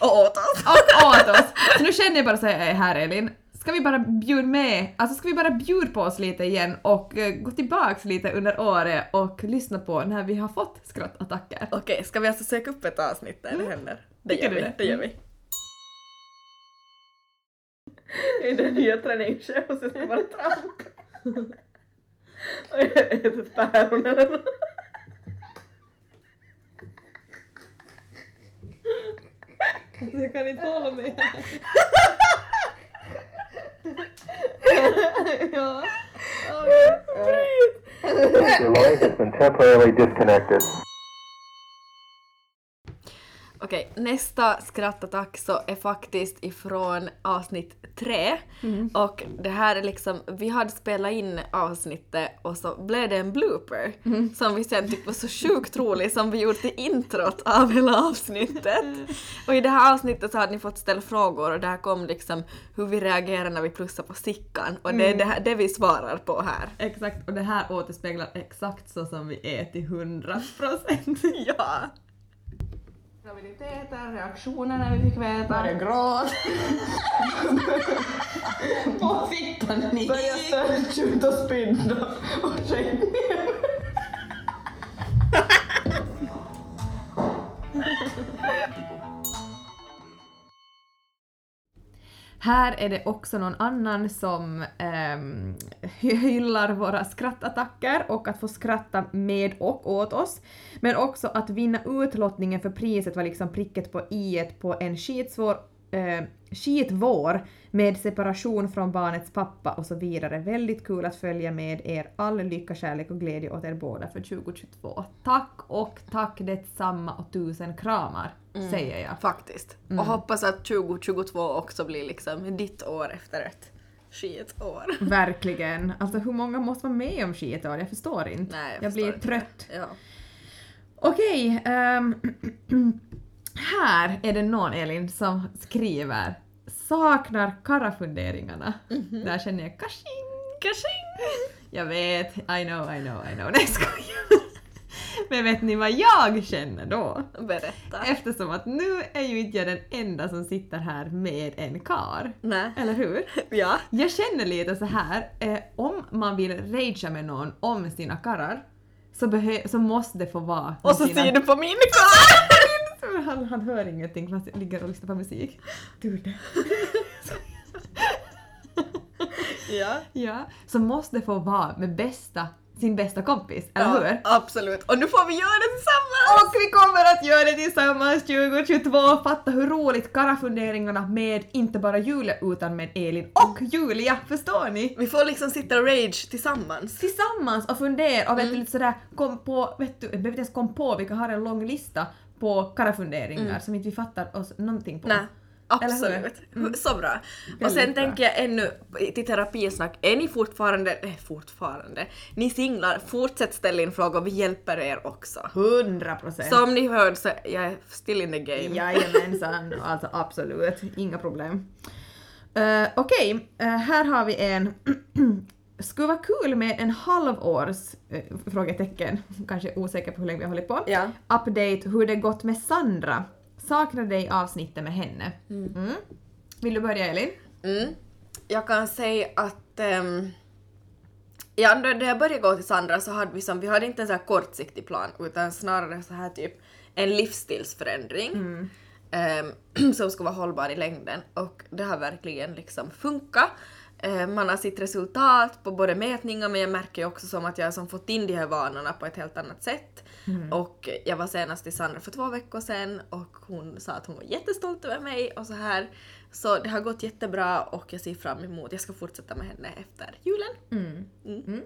Och åt oss. Och åt oss. Så nu känner jag bara så här, här Elin, ska vi bara bjuda med, alltså ska vi bara bjuda på oss lite igen och eh, gå tillbaks lite under året och lyssna på när vi har fått skrattattacker? Okej, ska vi alltså söka upp ett avsnitt där det händer? Det Tycker gör vi, det? det gör vi. I den nya träningschefen så ska bara trampa. Och jag äter ett päron eller nåt. Jag kan inte hålla med. ja. Your line has been temporarily disconnected. Okej, nästa skrattattack så är faktiskt ifrån avsnitt tre. Och det här är liksom, vi hade spelat in avsnittet och så blev det en blooper som vi sen tyckte var så sjukt rolig som vi gjorde till introt av hela avsnittet. Och i det här avsnittet så hade ni fått ställa frågor och där kom liksom hur vi reagerar när vi plussar på stickan och det är det, här, det vi svarar på här. Exakt, och det här återspeglar exakt så som vi är till 100 procent. Ja! Graviditeter, reaktioner när vi fick veta. Jag gråt. På fickan ni. Började störtskjuta och spinna och sjönk ner. Här är det också någon annan som ehm, hyllar våra skrattattacker och att få skratta med och åt oss. Men också att vinna utlottningen för priset var liksom pricket på i på en skitsvår eh, skitvår med separation från barnets pappa och så vidare. Väldigt kul att följa med er. All lycka, kärlek och glädje åt er båda för 2022. Tack och tack detsamma och tusen kramar, säger jag. Faktiskt. Och hoppas att 2022 också blir liksom ditt år efter ett skitår. Verkligen. Alltså hur många måste vara med om skitår? Jag förstår inte. Nej, jag förstår blir inte trött. det. Ja. Okej, ehm, här är det någon Elin som skriver saknar karafunderingarna. Där känner jag kashing. Kashing! Jag vet, I know, I know, I know. Nej, skojar. Men vet ni vad jag känner då? Berätta. Eftersom att nu är ju inte jag den enda som sitter här med en kar. Nej. Eller hur? Ja. Jag känner lite så här, eh, om man vill ragea med någon om sina karrar så, så måste det få vara Och så sina... ser du på min kar! Han, han hör ingenting fast jag ligger och lyssnar på musik. Du det. Ja. Ja, så måste få vara med bästa, sin bästa kompis, eller ja, hur? absolut. Och nu får vi göra det tillsammans! Och vi kommer att göra det tillsammans 2022! Fatta hur roligt karafunderingarna med inte bara Julia utan med Elin och Julia, förstår ni? Vi får liksom sitta och rage tillsammans. tillsammans och fundera och vet du lite sådär kom på, vet du, jag behöver inte ens kom på, vi kan ha en lång lista på karafunderingar som inte vi fattar oss någonting på. Nej. Absolut. Så bra. och sen tänker jag ännu till terapisnack, är ni fortfarande, eh, fortfarande, ni singlar, fortsätt ställa in frågor, vi hjälper er också. 100 procent! Som ni hörde så jag är still in the game. Jajamensan, alltså absolut, inga problem. Eh, Okej, eh, här har vi en skulle vara kul med en halvårs uh, frågetecken, kanske osäker på hur länge vi har hållit på. Ja. Update hur det gått med Sandra. Saknar dig avsnittet med henne. Mm. Vill du börja Elin? Mm. Jag kan säga att um, ja, när jag började gå till Sandra så hade vi som, vi hade inte en så här kortsiktig plan utan snarare så här typ en livsstilsförändring ehm, som skulle vara hållbar i längden och det har verkligen liksom funkat. Eh, man har sitt resultat på både mätningar men jag märker ju också som att jag har som fått in de här vanorna på ett helt annat sätt. Och jag var senast i Sandra för två veckor sedan och hon sa att hon var jättestolt över mig och så här. Så det har gått jättebra och jag ser fram emot, jag ska fortsätta med henne efter julen. Mm.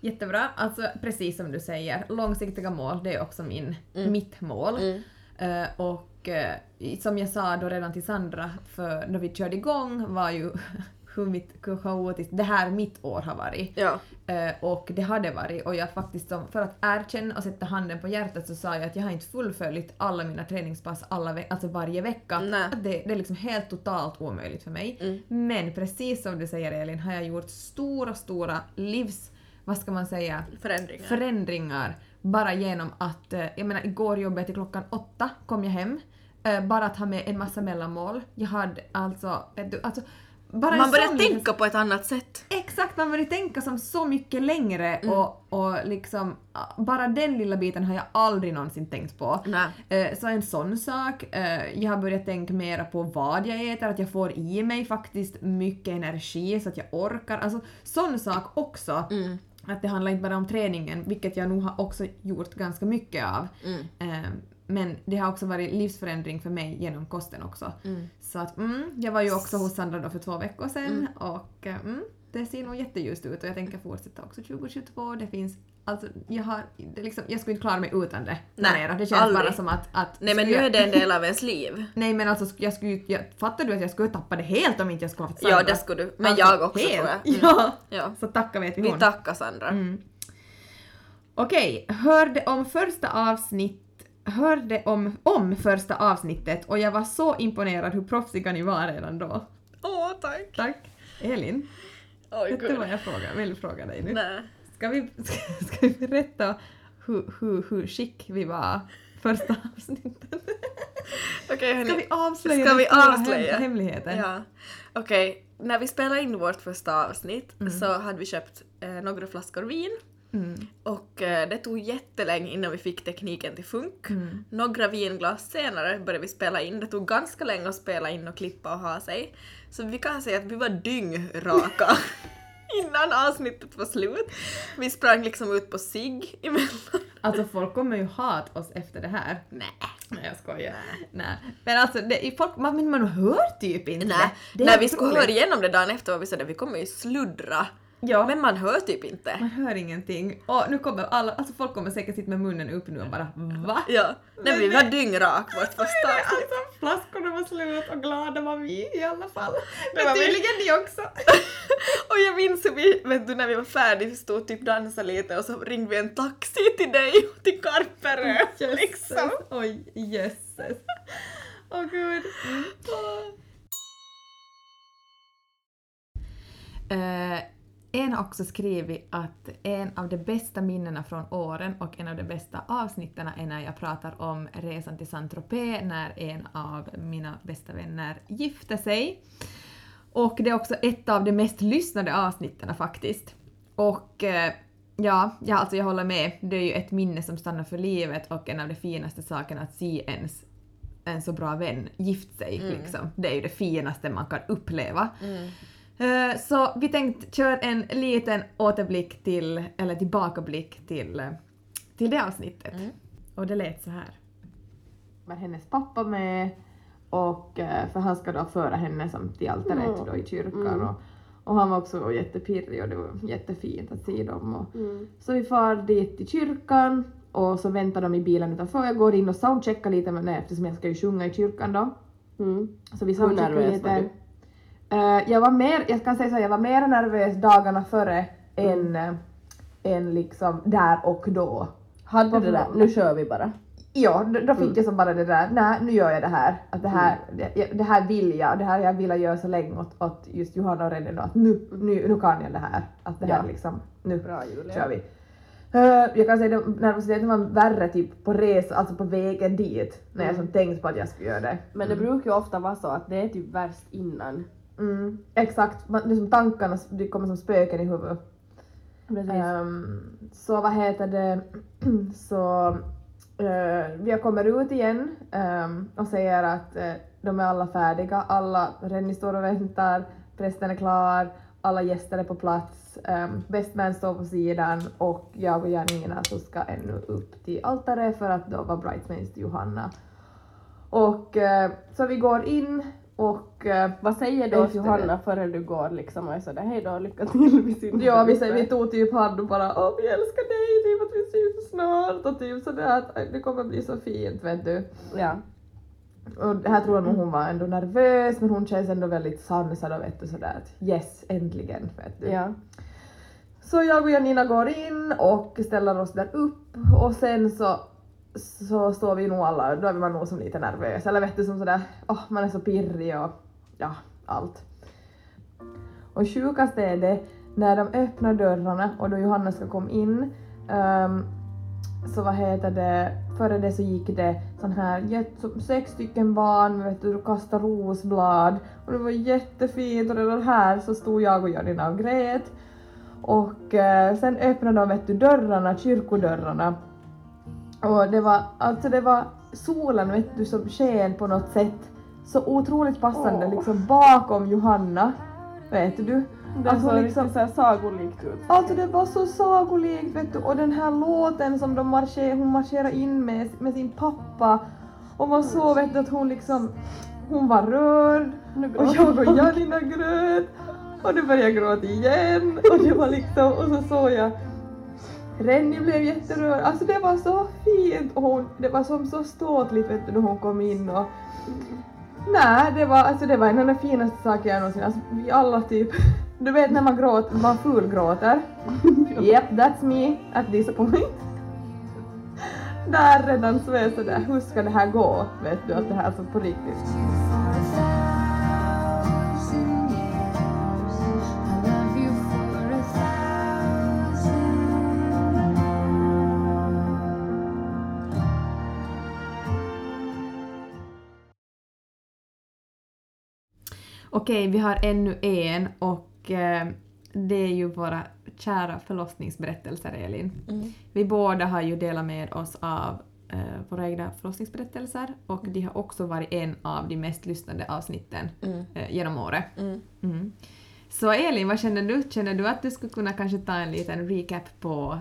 Jättebra. Alltså precis som du säger, långsiktiga mål det är också min, mitt mål. Mm. Eh, och eh, som jag sa då redan till Sandra för när vi körde igång var ju hur mitt kaotiskt det här mitt år har varit. Ja. Eh, och det har det varit och jag faktiskt som, för att erkänna och sätta handen på hjärtat så sa jag att jag har inte fullföljt alla mina träningspass alla alltså varje vecka. Det, det är liksom helt totalt omöjligt för mig. Men precis som du säger Elin har jag gjort stora, stora livs... Vad ska man säga? Förändringar. förändringar bara genom att, eh, jag menar igår jobbade jag till klockan åtta, kom jag hem. Eh, bara att ha med en massa mellanmål. Jag hade alltså, vet du, alltså bara Man börjar sån tänka på ett annat sätt. Exakt, man börjar tänka som så mycket längre Mm. och, och liksom bara den lilla biten har jag aldrig någonsin tänkt på. Nej. Eh, Så en sån sak. Eh, Jag har börjat tänka mera på vad jag äter, att jag får i mig faktiskt mycket energi så att jag orkar. Alltså sån sak också. Mm. Att det handlar inte bara om träningen, vilket jag nog har också gjort ganska mycket av. Mm. Men det har också varit livsförändring för mig genom kosten också. Mm. Så att mm, jag var ju också hos Sandra då för två veckor sedan och eh, mm, det ser nog jätteljust ut och jag tänker fortsätta också 2022. Det finns Alltså, jag, har, liksom, jag skulle inte klara mig utan det. Nej, det känns aldrig. bara som att... att Nej men nu är det en del av ens liv. Nej men alltså, jag skulle, jag, fattar du att jag skulle tappa det helt om inte jag skulle haft Ja, det skulle du. Men jag också, helt. tror jag. Mm. Ja. Ja. Så tacka vet vi Vi hon. tackar Sandra. Mm. Okej, hörde om första avsnitt hörde om, om första avsnittet och jag var så imponerad hur proffsiga ni var redan då. Åh, tack. Tack. Elin, Oj, vet du vad jag frågar, vill fråga dig nu? Nej. Ska vi, ska, ska vi berätta hur, hur, hur skick vi var första avsnittet? Okej hörni. Ska vi avslöja Ska vi avslöja? hem- hemligheten? Ja. Okej, när vi spelade in vårt första avsnitt Mm. så hade vi köpt eh, några flaskor vin Mm. och eh, det tog jättelänge innan vi fick tekniken till funk. Mm. Några vinglas senare började vi spela in. Det tog ganska länge att spela in och klippa och ha sig. Så vi kan säga att vi var dyngraka innan avsnittet var slut. Vi sprang liksom ut på sig emellan. Alltså folk kommer ju hata oss efter det här. Nej. Nej jag skojar. Nej. Men alltså det, folk, man, man hör typ inte Nej, det. är när vi skulle höra igenom det dagen efter var vi sådär, vi kommer ju sluddra. Ja. Men man hör typ inte. Man hör ingenting. Och nu kommer alla, alltså folk kommer säkert sitta med munnen upp nu och bara VA? Ja, nej, vi var dyngrak vårt första avsnitt. Alltså flaskorna var slut och glada var vi i alla fall. Det var tydligen ni också. Och jag minns hur vi, vet du, när vi var färdiga, vi stod typ dansade lite och så ringde vi en taxi till dig och till Karperö. liksom. Oj, jösses. Åh gud. Mm. Eh, en har också skrivit att en av de bästa minnena från åren och en av de bästa avsnitten är när jag pratar om resan till Saint-Tropez när en av mina bästa vänner gifte sig. Och det är också ett av de mest lyssnade avsnitten faktiskt. Och eh, ja, ja, alltså jag håller med. Det är ju ett minne som stannar för livet och en av de finaste sakerna att se ens en så bra vän gift sig. Liksom. Det är ju det finaste man kan uppleva. Eh, Så vi tänkte köra en liten återblick till, eller tillbakablick till, eh, till det avsnittet. Och det lät så här. Var hennes pappa med och eh, för han ska då föra henne som till altaret då i kyrkan och, och han var också jättepirrig och det var jättefint att se dem. Och, Så vi far dit till kyrkan och så väntar de i bilen utanför. Jag går in och soundcheckar lite med det eftersom jag ska ju sjunga i kyrkan då. Så vi soundcheckar nervös lite. var du? Eh, jag var mer, jag kan säga så, jag var mer nervös dagarna före än, eh, än liksom där och då. Hade du det där, nu kör vi bara. Ja, då, då fick jag som bara det där, nej nu gör jag det här, att det här, det, det här vill jag, det här jag velat göra så länge åt, åt just Johanna och då, att nu, nu, nu kan jag det här, att det här Ja. liksom, nu Bra Julia. kör vi. Eh, jag kan säga att nervositeten var värre typ på resa, alltså på vägen dit, när jag som tänkte på att jag skulle göra det. Men det brukar ju ofta vara så att det är typ värst innan. Mm, exakt, Man- det är som tankarna det kommer som spöken i huvudet. Ehm, så vad heter det, så uh, vi kommer ut igen ehm, och säger att eh, de är alla färdiga, alla, Renny står och väntar, prästen är klar, alla gäster är på plats, um, bestman står på sidan och jag och Janina så ska ännu upp till altaret för att då vara bridesmaids till Johanna. Och eh, så vi går in och eh, Vad säger då Johanna före du går liksom och är sådär hej då, lycka till vid sin Ja, vi, säger- vi tog typ hand och bara åh vi älskar dig, typ att vi syns snart och typ sådär att det kommer bli så fint vet du. Ja. Och det här tror jag nog hon var ändå nervös men hon känns ändå väldigt sansad och vet du sådär att yes äntligen vet du. Ja. Så jag och Janina går in och ställer oss där upp och sen så så står vi nog alla, då är man nog som lite nervös. Eller vet du som sådär, åh man är så pirrig och ja, allt. Och sjukast är det när de öppnar dörrarna och då Johanna ska komma in um, så vad heter det, före det så gick det sån här sex stycken barn vet du, kastade rosblad. Och det var jättefint och redan här så stod jag och Janina och grät. Och eh, sen öppnade de vet du dörrarna, kyrkodörrarna och det var, alltså det var solen vet du som sken på något sätt så otroligt passande Åh. liksom bakom Johanna, vet du. Det hon såg liksom- riktigt såhär sagolikt ut. Alltså det var så sagolikt vet du och den här låten som de marscher, hon marscherar in med, med sin pappa och man såg vet du att hon liksom, hon var rörd och jag och. Janina grät och nu började jag gråta igen och det var liksom, och så såg jag Renny blev jätterörd, alltså det var så fint och hon, det var som så ståtligt vet du när hon kom in och Nej, det var, alltså det var en av de finaste saker jag någonsin, alltså vi alla typ, du vet när man gråter, man fulgråter. Yep, that's me at this point. Där redan så är jag sådär, hur ska det här gå? Vet du, att det här är så på riktigt. Okej, vi har ännu en och eh, det är ju våra kära förlossningsberättelser, Elin. Vi båda har ju delat med oss av eh, våra egna förlossningsberättelser och de har också varit en av de mest lyssnade avsnitten eh, genom året. Mm. Så Elin, vad känner du? Känner du att du skulle kunna kanske ta en liten recap på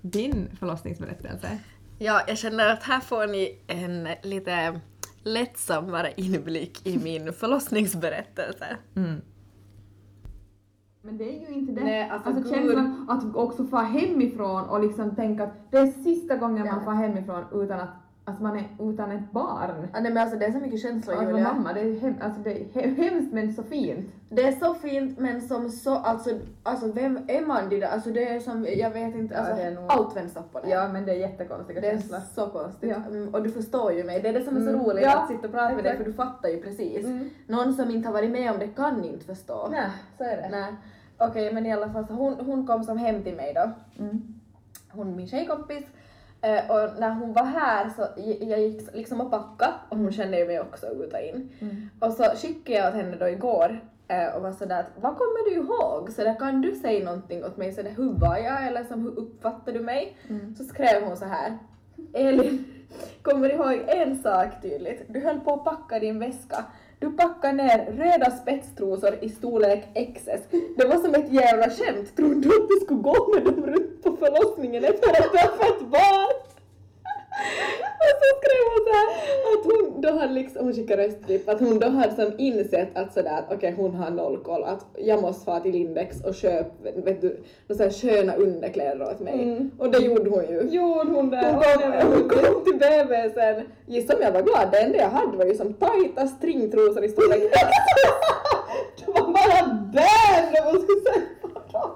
din förlossningsberättelse? Ja, jag känner att här får ni en lite lättsammare inblick i min förlossningsberättelse. Men det är ju inte det. Nej, alltså, alltså känslan att också få hemifrån och liksom tänka att det är sista gången man Ja. får hemifrån utan att, att man är utan ett barn. Ja, nej, men alltså det är så mycket känslor Alltså Julia. mamma, det är, hem, alltså, det är he- hemskt men så fint. Det är så fint men som så, alltså, alltså vem är man det där? Alltså det är som, jag vet inte, Ja, alltså det är nog- allt vänds upp på det. Ja men det är jättekonstiga Det är känslor. så konstigt. Ja. Mm, och du förstår ju mig. Det är det som är så Mm. roligt Ja, att sitta och prata med dig för du fattar ju precis. Mm. Någon som inte har varit med om det kan inte förstå. Nej, så är det. Nej. Okej men i alla fall så hon, hon kom som hem till mig då. Mm. Hon min tjejkompis. Eh, och när hon var här så jag gick liksom och packa och hon kände ju mig också ut och in. Mm. Och så skickade jag åt henne då igår eh, och var sådär att vad kommer du ihåg? Så där, kan du säga någonting åt mig sådär hur var jag eller som hur uppfattar du mig? Mm. Så skrev hon så här. Elin, kommer du ihåg en sak tydligt? Du höll på att packa din väska. Du packade ner röda spetstrosor i storlek XS. Det var som ett jävla skämt. Trodde du att du skulle gå med dem runt på förlossningen efter att du har fött barn? Och så skrev hon så här att hon då hade liksom, hon skickade röstklipp, att hon då hade som insett att sådär okej hon har noll koll, att jag måste fara till Lindex och köpa vet du, några sköna underkläder åt mig. Mm. Och det gjorde hon ju. Gjorde hon det? Hon kom, hon kom till BB sen, gissa om jag var glad, det enda jag hade var ju som tajta stringtrosor i storlek Det var bara där när man skulle sätta dem.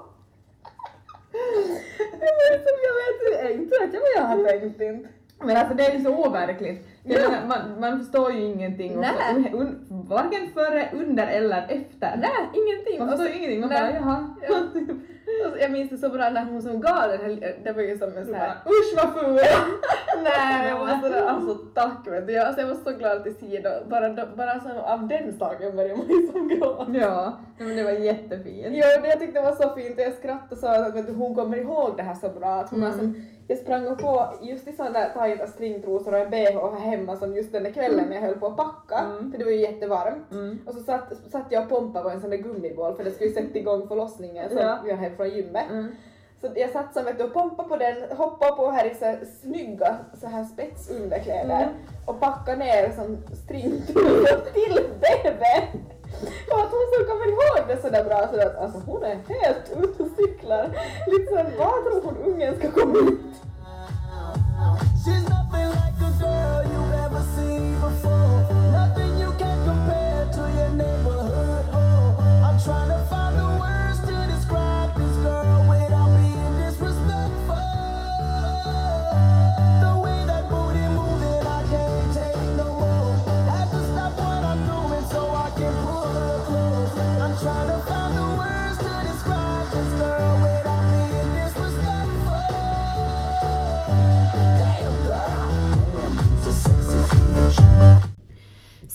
Det var ju som jag vet inte, inte vet jag vad jag har tänkt inte. Men alltså det är ju så overkligt. Jag menar, man, man förstår ju ingenting. och Nej. så- un, varken före, under eller efter. Nej, ingenting. Man förstår ju ingenting. Man nej. bara jaha. Ja. Alltså, jag minns det så bra när hon som gav den här, det var ju som en sån här Usch vad ful! Nej, jag var sådär, alltså tack vet du. Jag, alltså, jag var så glad till Sida. Bara, bara så, av den saken började man ju som gråta. Ja, men det var jättefint. Jo, det jag tyckte det var så fint och jag skrattade så att vet du, hon kommer ihåg det här så bra. Att hon var som, jag sprang på just i sådana där tajta stringtrosor och en bh här hemma som just den där kvällen när jag höll på att packa, för det var ju jättevarmt. Mm. Och så satt, satt jag och pompade på en sån där gummiboll för det skulle ju sätta igång förlossningen som Ja. vi har hem från gymmet. Mm. Så jag satt som du och pompade på den, hoppade på här i så här snygga så här spetsunderkläder Mm. och packade ner som stringtrosor till BB. Och att hon som kommer ihåg det sådär bra så att alltså hon är helt ute och cyklar. Liksom, vad tror hon ungen ska komma ut? Trying to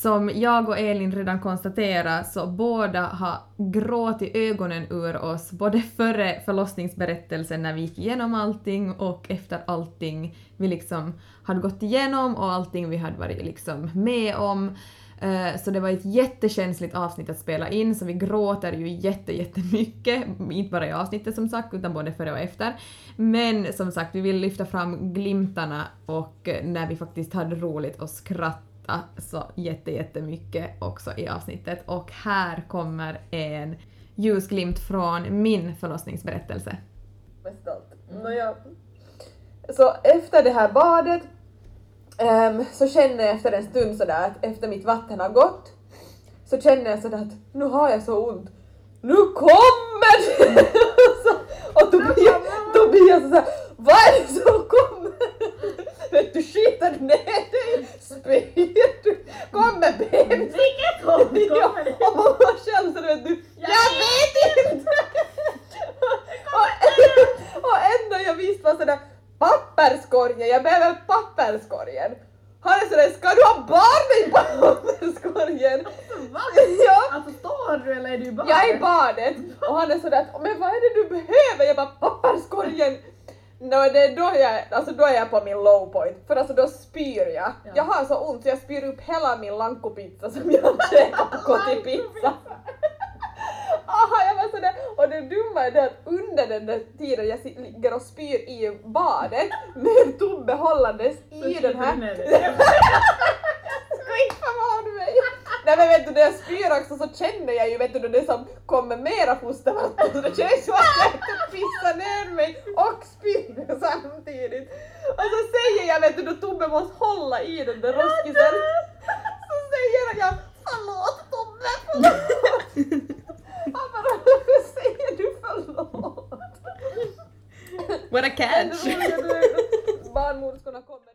Som jag och Elin redan konstaterat så båda har gråtit ögonen ur oss både före förlossningsberättelsen när vi gick igenom allting och efter allting vi liksom hade gått igenom och allting vi hade varit liksom med om. Eh, så det var ett jättekänsligt avsnitt att spela in så vi gråter ju jätte, jättemycket, inte bara i avsnittet som sagt utan både före och efter. Men som sagt vi vill lyfta fram glimtarna och eh, när vi faktiskt hade roligt och skratt så jätte, jättemycket också i avsnittet och här kommer en ljusglimt från min förlossningsberättelse. Nåja. Så efter det här badet um, så känner jag efter en stund sådär att efter mitt vatten har gått så känner jag sådär att nu har jag så ont. Nu kommer det! och Tobias, Tobias såhär, vad är det som kommer? Vet du, skiter ner dig? Spyr du? Kommer bebis? Vilket håll kommer det? Och man själv så vet du, jag vet inte! och, och ändå jag visste var sådär, papperskorgen, jag behöver papperskorgen. Han är sådär, ska du ha barn i papperskorgen? Ja. Alltså står du eller är du bara? Jag är i badet och han är sådär men vad är det du behöver? Jag bara papperskorgen. No, det är då jag, alltså då är jag på min low point. För alltså då spyr jag. Jag har så ont så jag spyr upp hela min lankopizza som jag har käkat på kotipizza. Aha, jag var sådär, och det dumma är det att under den där tiden jag ligger och spyr i badet med Tobbe hållandes i den här Skit mig! Nej men vet du när jag spyr också så känner jag ju vet du det som kommer mera fostervatten så det känns som att jag pissar ner mig och spyr samtidigt. Och så säger jag vet du då Tobbe måste hålla i den där roskisen. Så säger jag förlåt Tobbe förlåt. Han bara varför säger du förlåt? What a catch! Barnmorskorna kommer.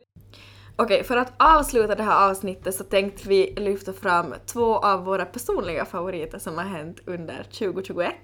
Okej, för att avsluta det här avsnittet så tänkte vi lyfta fram två av våra personliga favoriter som har hänt under 2021.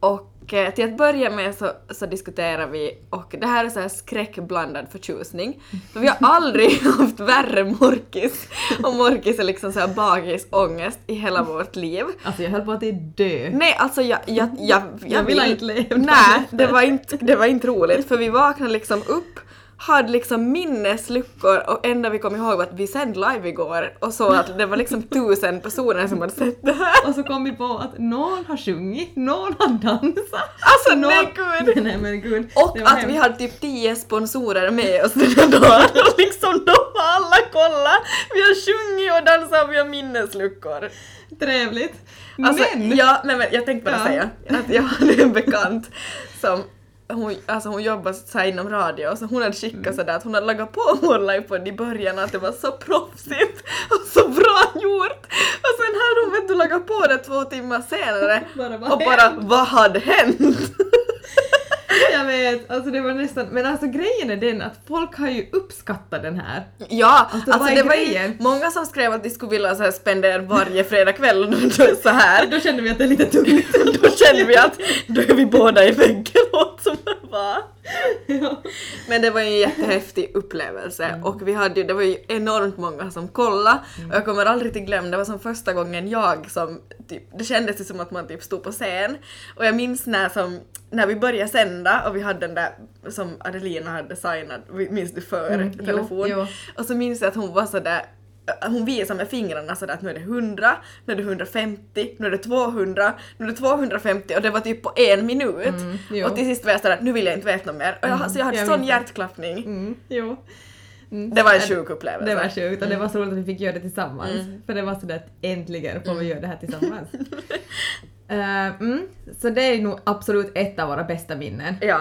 Och eh, till att börja med så, så diskuterar vi, och det här är så här skräckblandad förtjusning, för vi har aldrig haft värre morkis, och morkis är liksom så här bagisångest i hela vårt liv. Alltså jag höll på att dö. Nej, alltså jag, jag, jag, Jag vill inte leva Nej, det var inte, det var inte roligt för vi vaknade liksom upp hade liksom minnesluckor och enda vi kom ihåg var att vi sände live igår och så att det var liksom tusen personer som hade sett det här. Och så kom vi på att någon har sjungit, någon har dansat. Alltså någon... nej gud! Nej men gud. Och att vi hemskt. hade typ tio sponsorer med oss den här dagen och liksom de har alla kollat. Vi har sjungit och dansat och vi har minnesluckor. Trevligt. Alltså, men! ja, nej, men jag tänkte bara Ja. säga att jag hade en bekant som hon, alltså hon jobbar så här inom radio så hon hade skickat Mm. sådär att hon hade lagat på livepodd i början att det var så proffsigt och så bra gjort. Och sen hade hon vet du lagat på det två timmar senare Bara, och bara vad hade hänt? Jag vet, alltså det var nästan, men alltså grejen är den att folk har ju uppskattat den här. Ja, Alltså, alltså, det var ju många som skrev att de skulle vilja så här spendera varje fredagkväll så här. Då kände vi att det är lite tungt. Då kände vi att då är vi båda i väggen låt som var. Men det var ju en jättehäftig upplevelse och vi hade ju, det var ju enormt många som kollade och jag kommer aldrig till glömma, det var som första gången jag som typ, det kändes som att man typ stod på scen och jag minns när som när vi började sända och vi hade den där som Adelina hade signat, minns du för Mm, jo, telefon? jo. Och så minns jag att hon var sådär hon visade med fingrarna sådär att nu är det 100, nu är det 150, nu är det 200, nu är det 250 och det var typ på en minut. Mm, jo. och till sist var jag sådär nu vill jag inte veta något mer. Och jag, så jag hade jag sån hjärtklappning. Mm, jo. Mm. Det var en sjuk upplevelse. Det var sjukt och det var så roligt att vi fick göra det tillsammans. För det var sådär att äntligen får vi göra det här tillsammans. Eh, mm, så det är nog absolut ett av våra bästa minnen. Ja.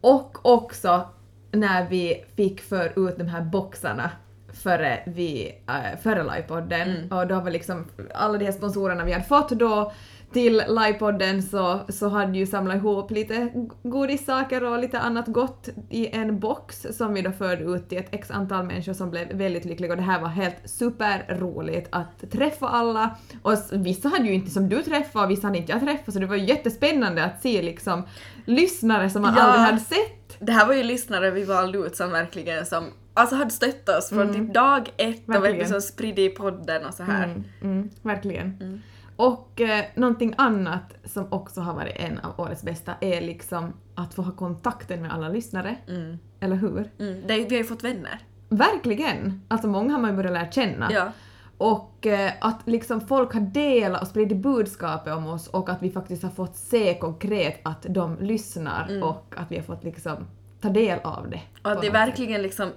Och också när vi fick för ut de här boxarna före, vi, äh, före livepodden. Och då var liksom alla de här sponsorerna vi hade fått då till livepodden så, så hade ju samlat ihop lite godissaker och lite annat gott i en box som vi då förde ut till ett x antal människor som blev väldigt lyckliga och det här var helt superroligt att träffa alla och vissa hade ju inte som du träffat och vissa hade inte jag träffat så det var ju jättespännande att se liksom lyssnare som man Ja. aldrig hade sett Det här var ju lyssnare vi valde ut som verkligen som alltså hade stöttat oss från typ dag ett och Verkligen. liksom spridit i podden och så här. Mm, mm, verkligen. Och eh, någonting annat som också har varit en av årets bästa är liksom att få ha kontakten med alla lyssnare. Mm. Eller hur? Mm. Det, vi har ju fått vänner. Verkligen! Alltså många har man ju börjat lära känna. Ja. Och eh, att liksom folk har delat och spridit budskapet om oss och att vi faktiskt har fått se konkret att de lyssnar och att vi har fått liksom ta del av det. Och att det verkligen liksom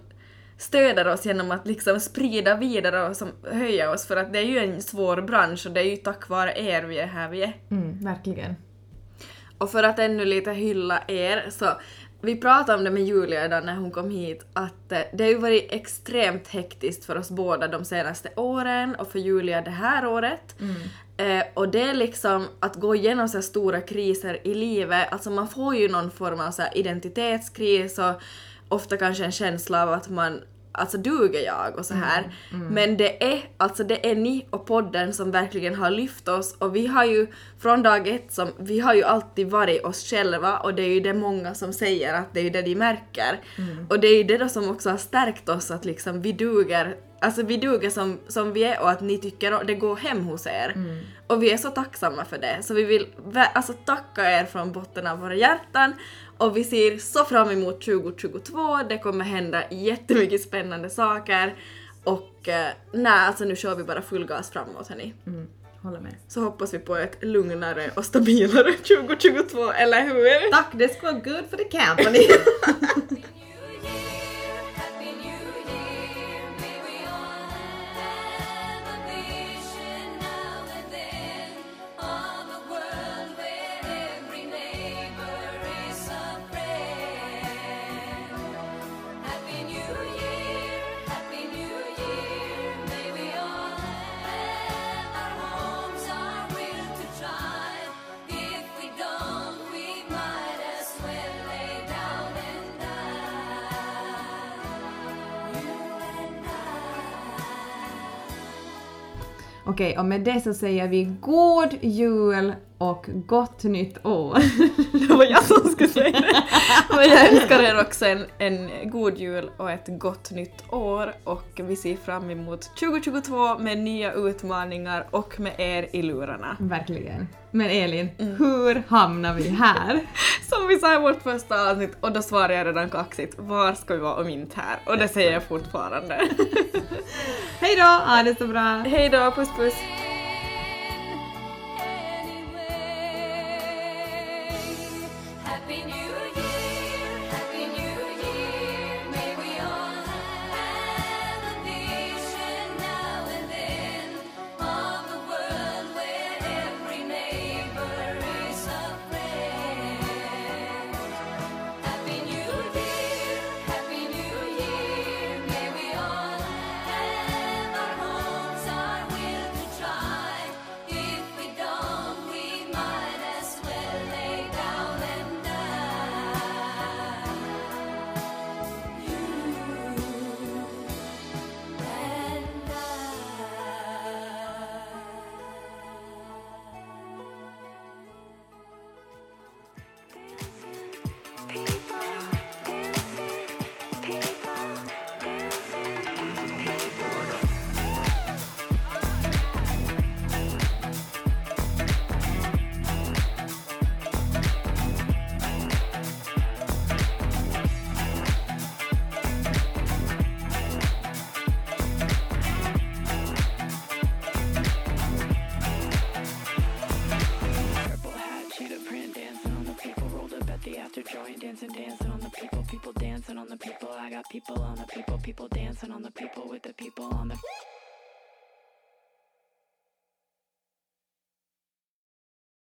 stöder oss genom att liksom sprida vidare och som höja oss för att det är ju en svår bransch och det är ju tack vare er vi är här vi är. Mm, verkligen. Och för att ännu lite hylla er så vi pratade om det med Julia idag när hon kom hit att eh, det har ju varit extremt hektiskt för oss båda de senaste åren och för Julia det här året. Eh, och det är liksom att gå igenom så här stora kriser i livet, alltså man får ju någon form av så identitetskris och ofta kanske en känsla av att man Alltså duger jag och så här. Men det är, alltså det är ni och podden som verkligen har lyft oss och vi har ju från dag ett som, vi har ju alltid varit oss själva och det är ju det många som säger att det är ju det de märker. Och det är ju det då som också har stärkt oss att liksom vi duger, alltså vi duger som, som vi är och att ni tycker att det går hem hos er. Och vi är så tacksamma för det. Så vi vill alltså tacka er från botten av våra hjärtan och vi ser så fram emot 2022, det kommer hända jättemycket spännande saker och eh, nej alltså nu kör vi bara full gas framåt hörni. Mm, håller med. Så hoppas vi på ett lugnare och stabilare 2022, eller hur? Tack, det ska vara good for the company! Okej, och med det så säger vi god jul och gott nytt år. Det var jag som skulle säga det. Men jag önskar er också en, en god jul och ett gott nytt år och vi ser fram emot 2022 med nya utmaningar och med er i lurarna. Verkligen. Men Elin, hur hamnar vi här? Som vi sa i vårt första avsnitt och då svarade jag redan kaxigt, var ska vi vara om inte här? Och det säger jag fortfarande. Hej då, ha det så bra! Hej då, puss puss!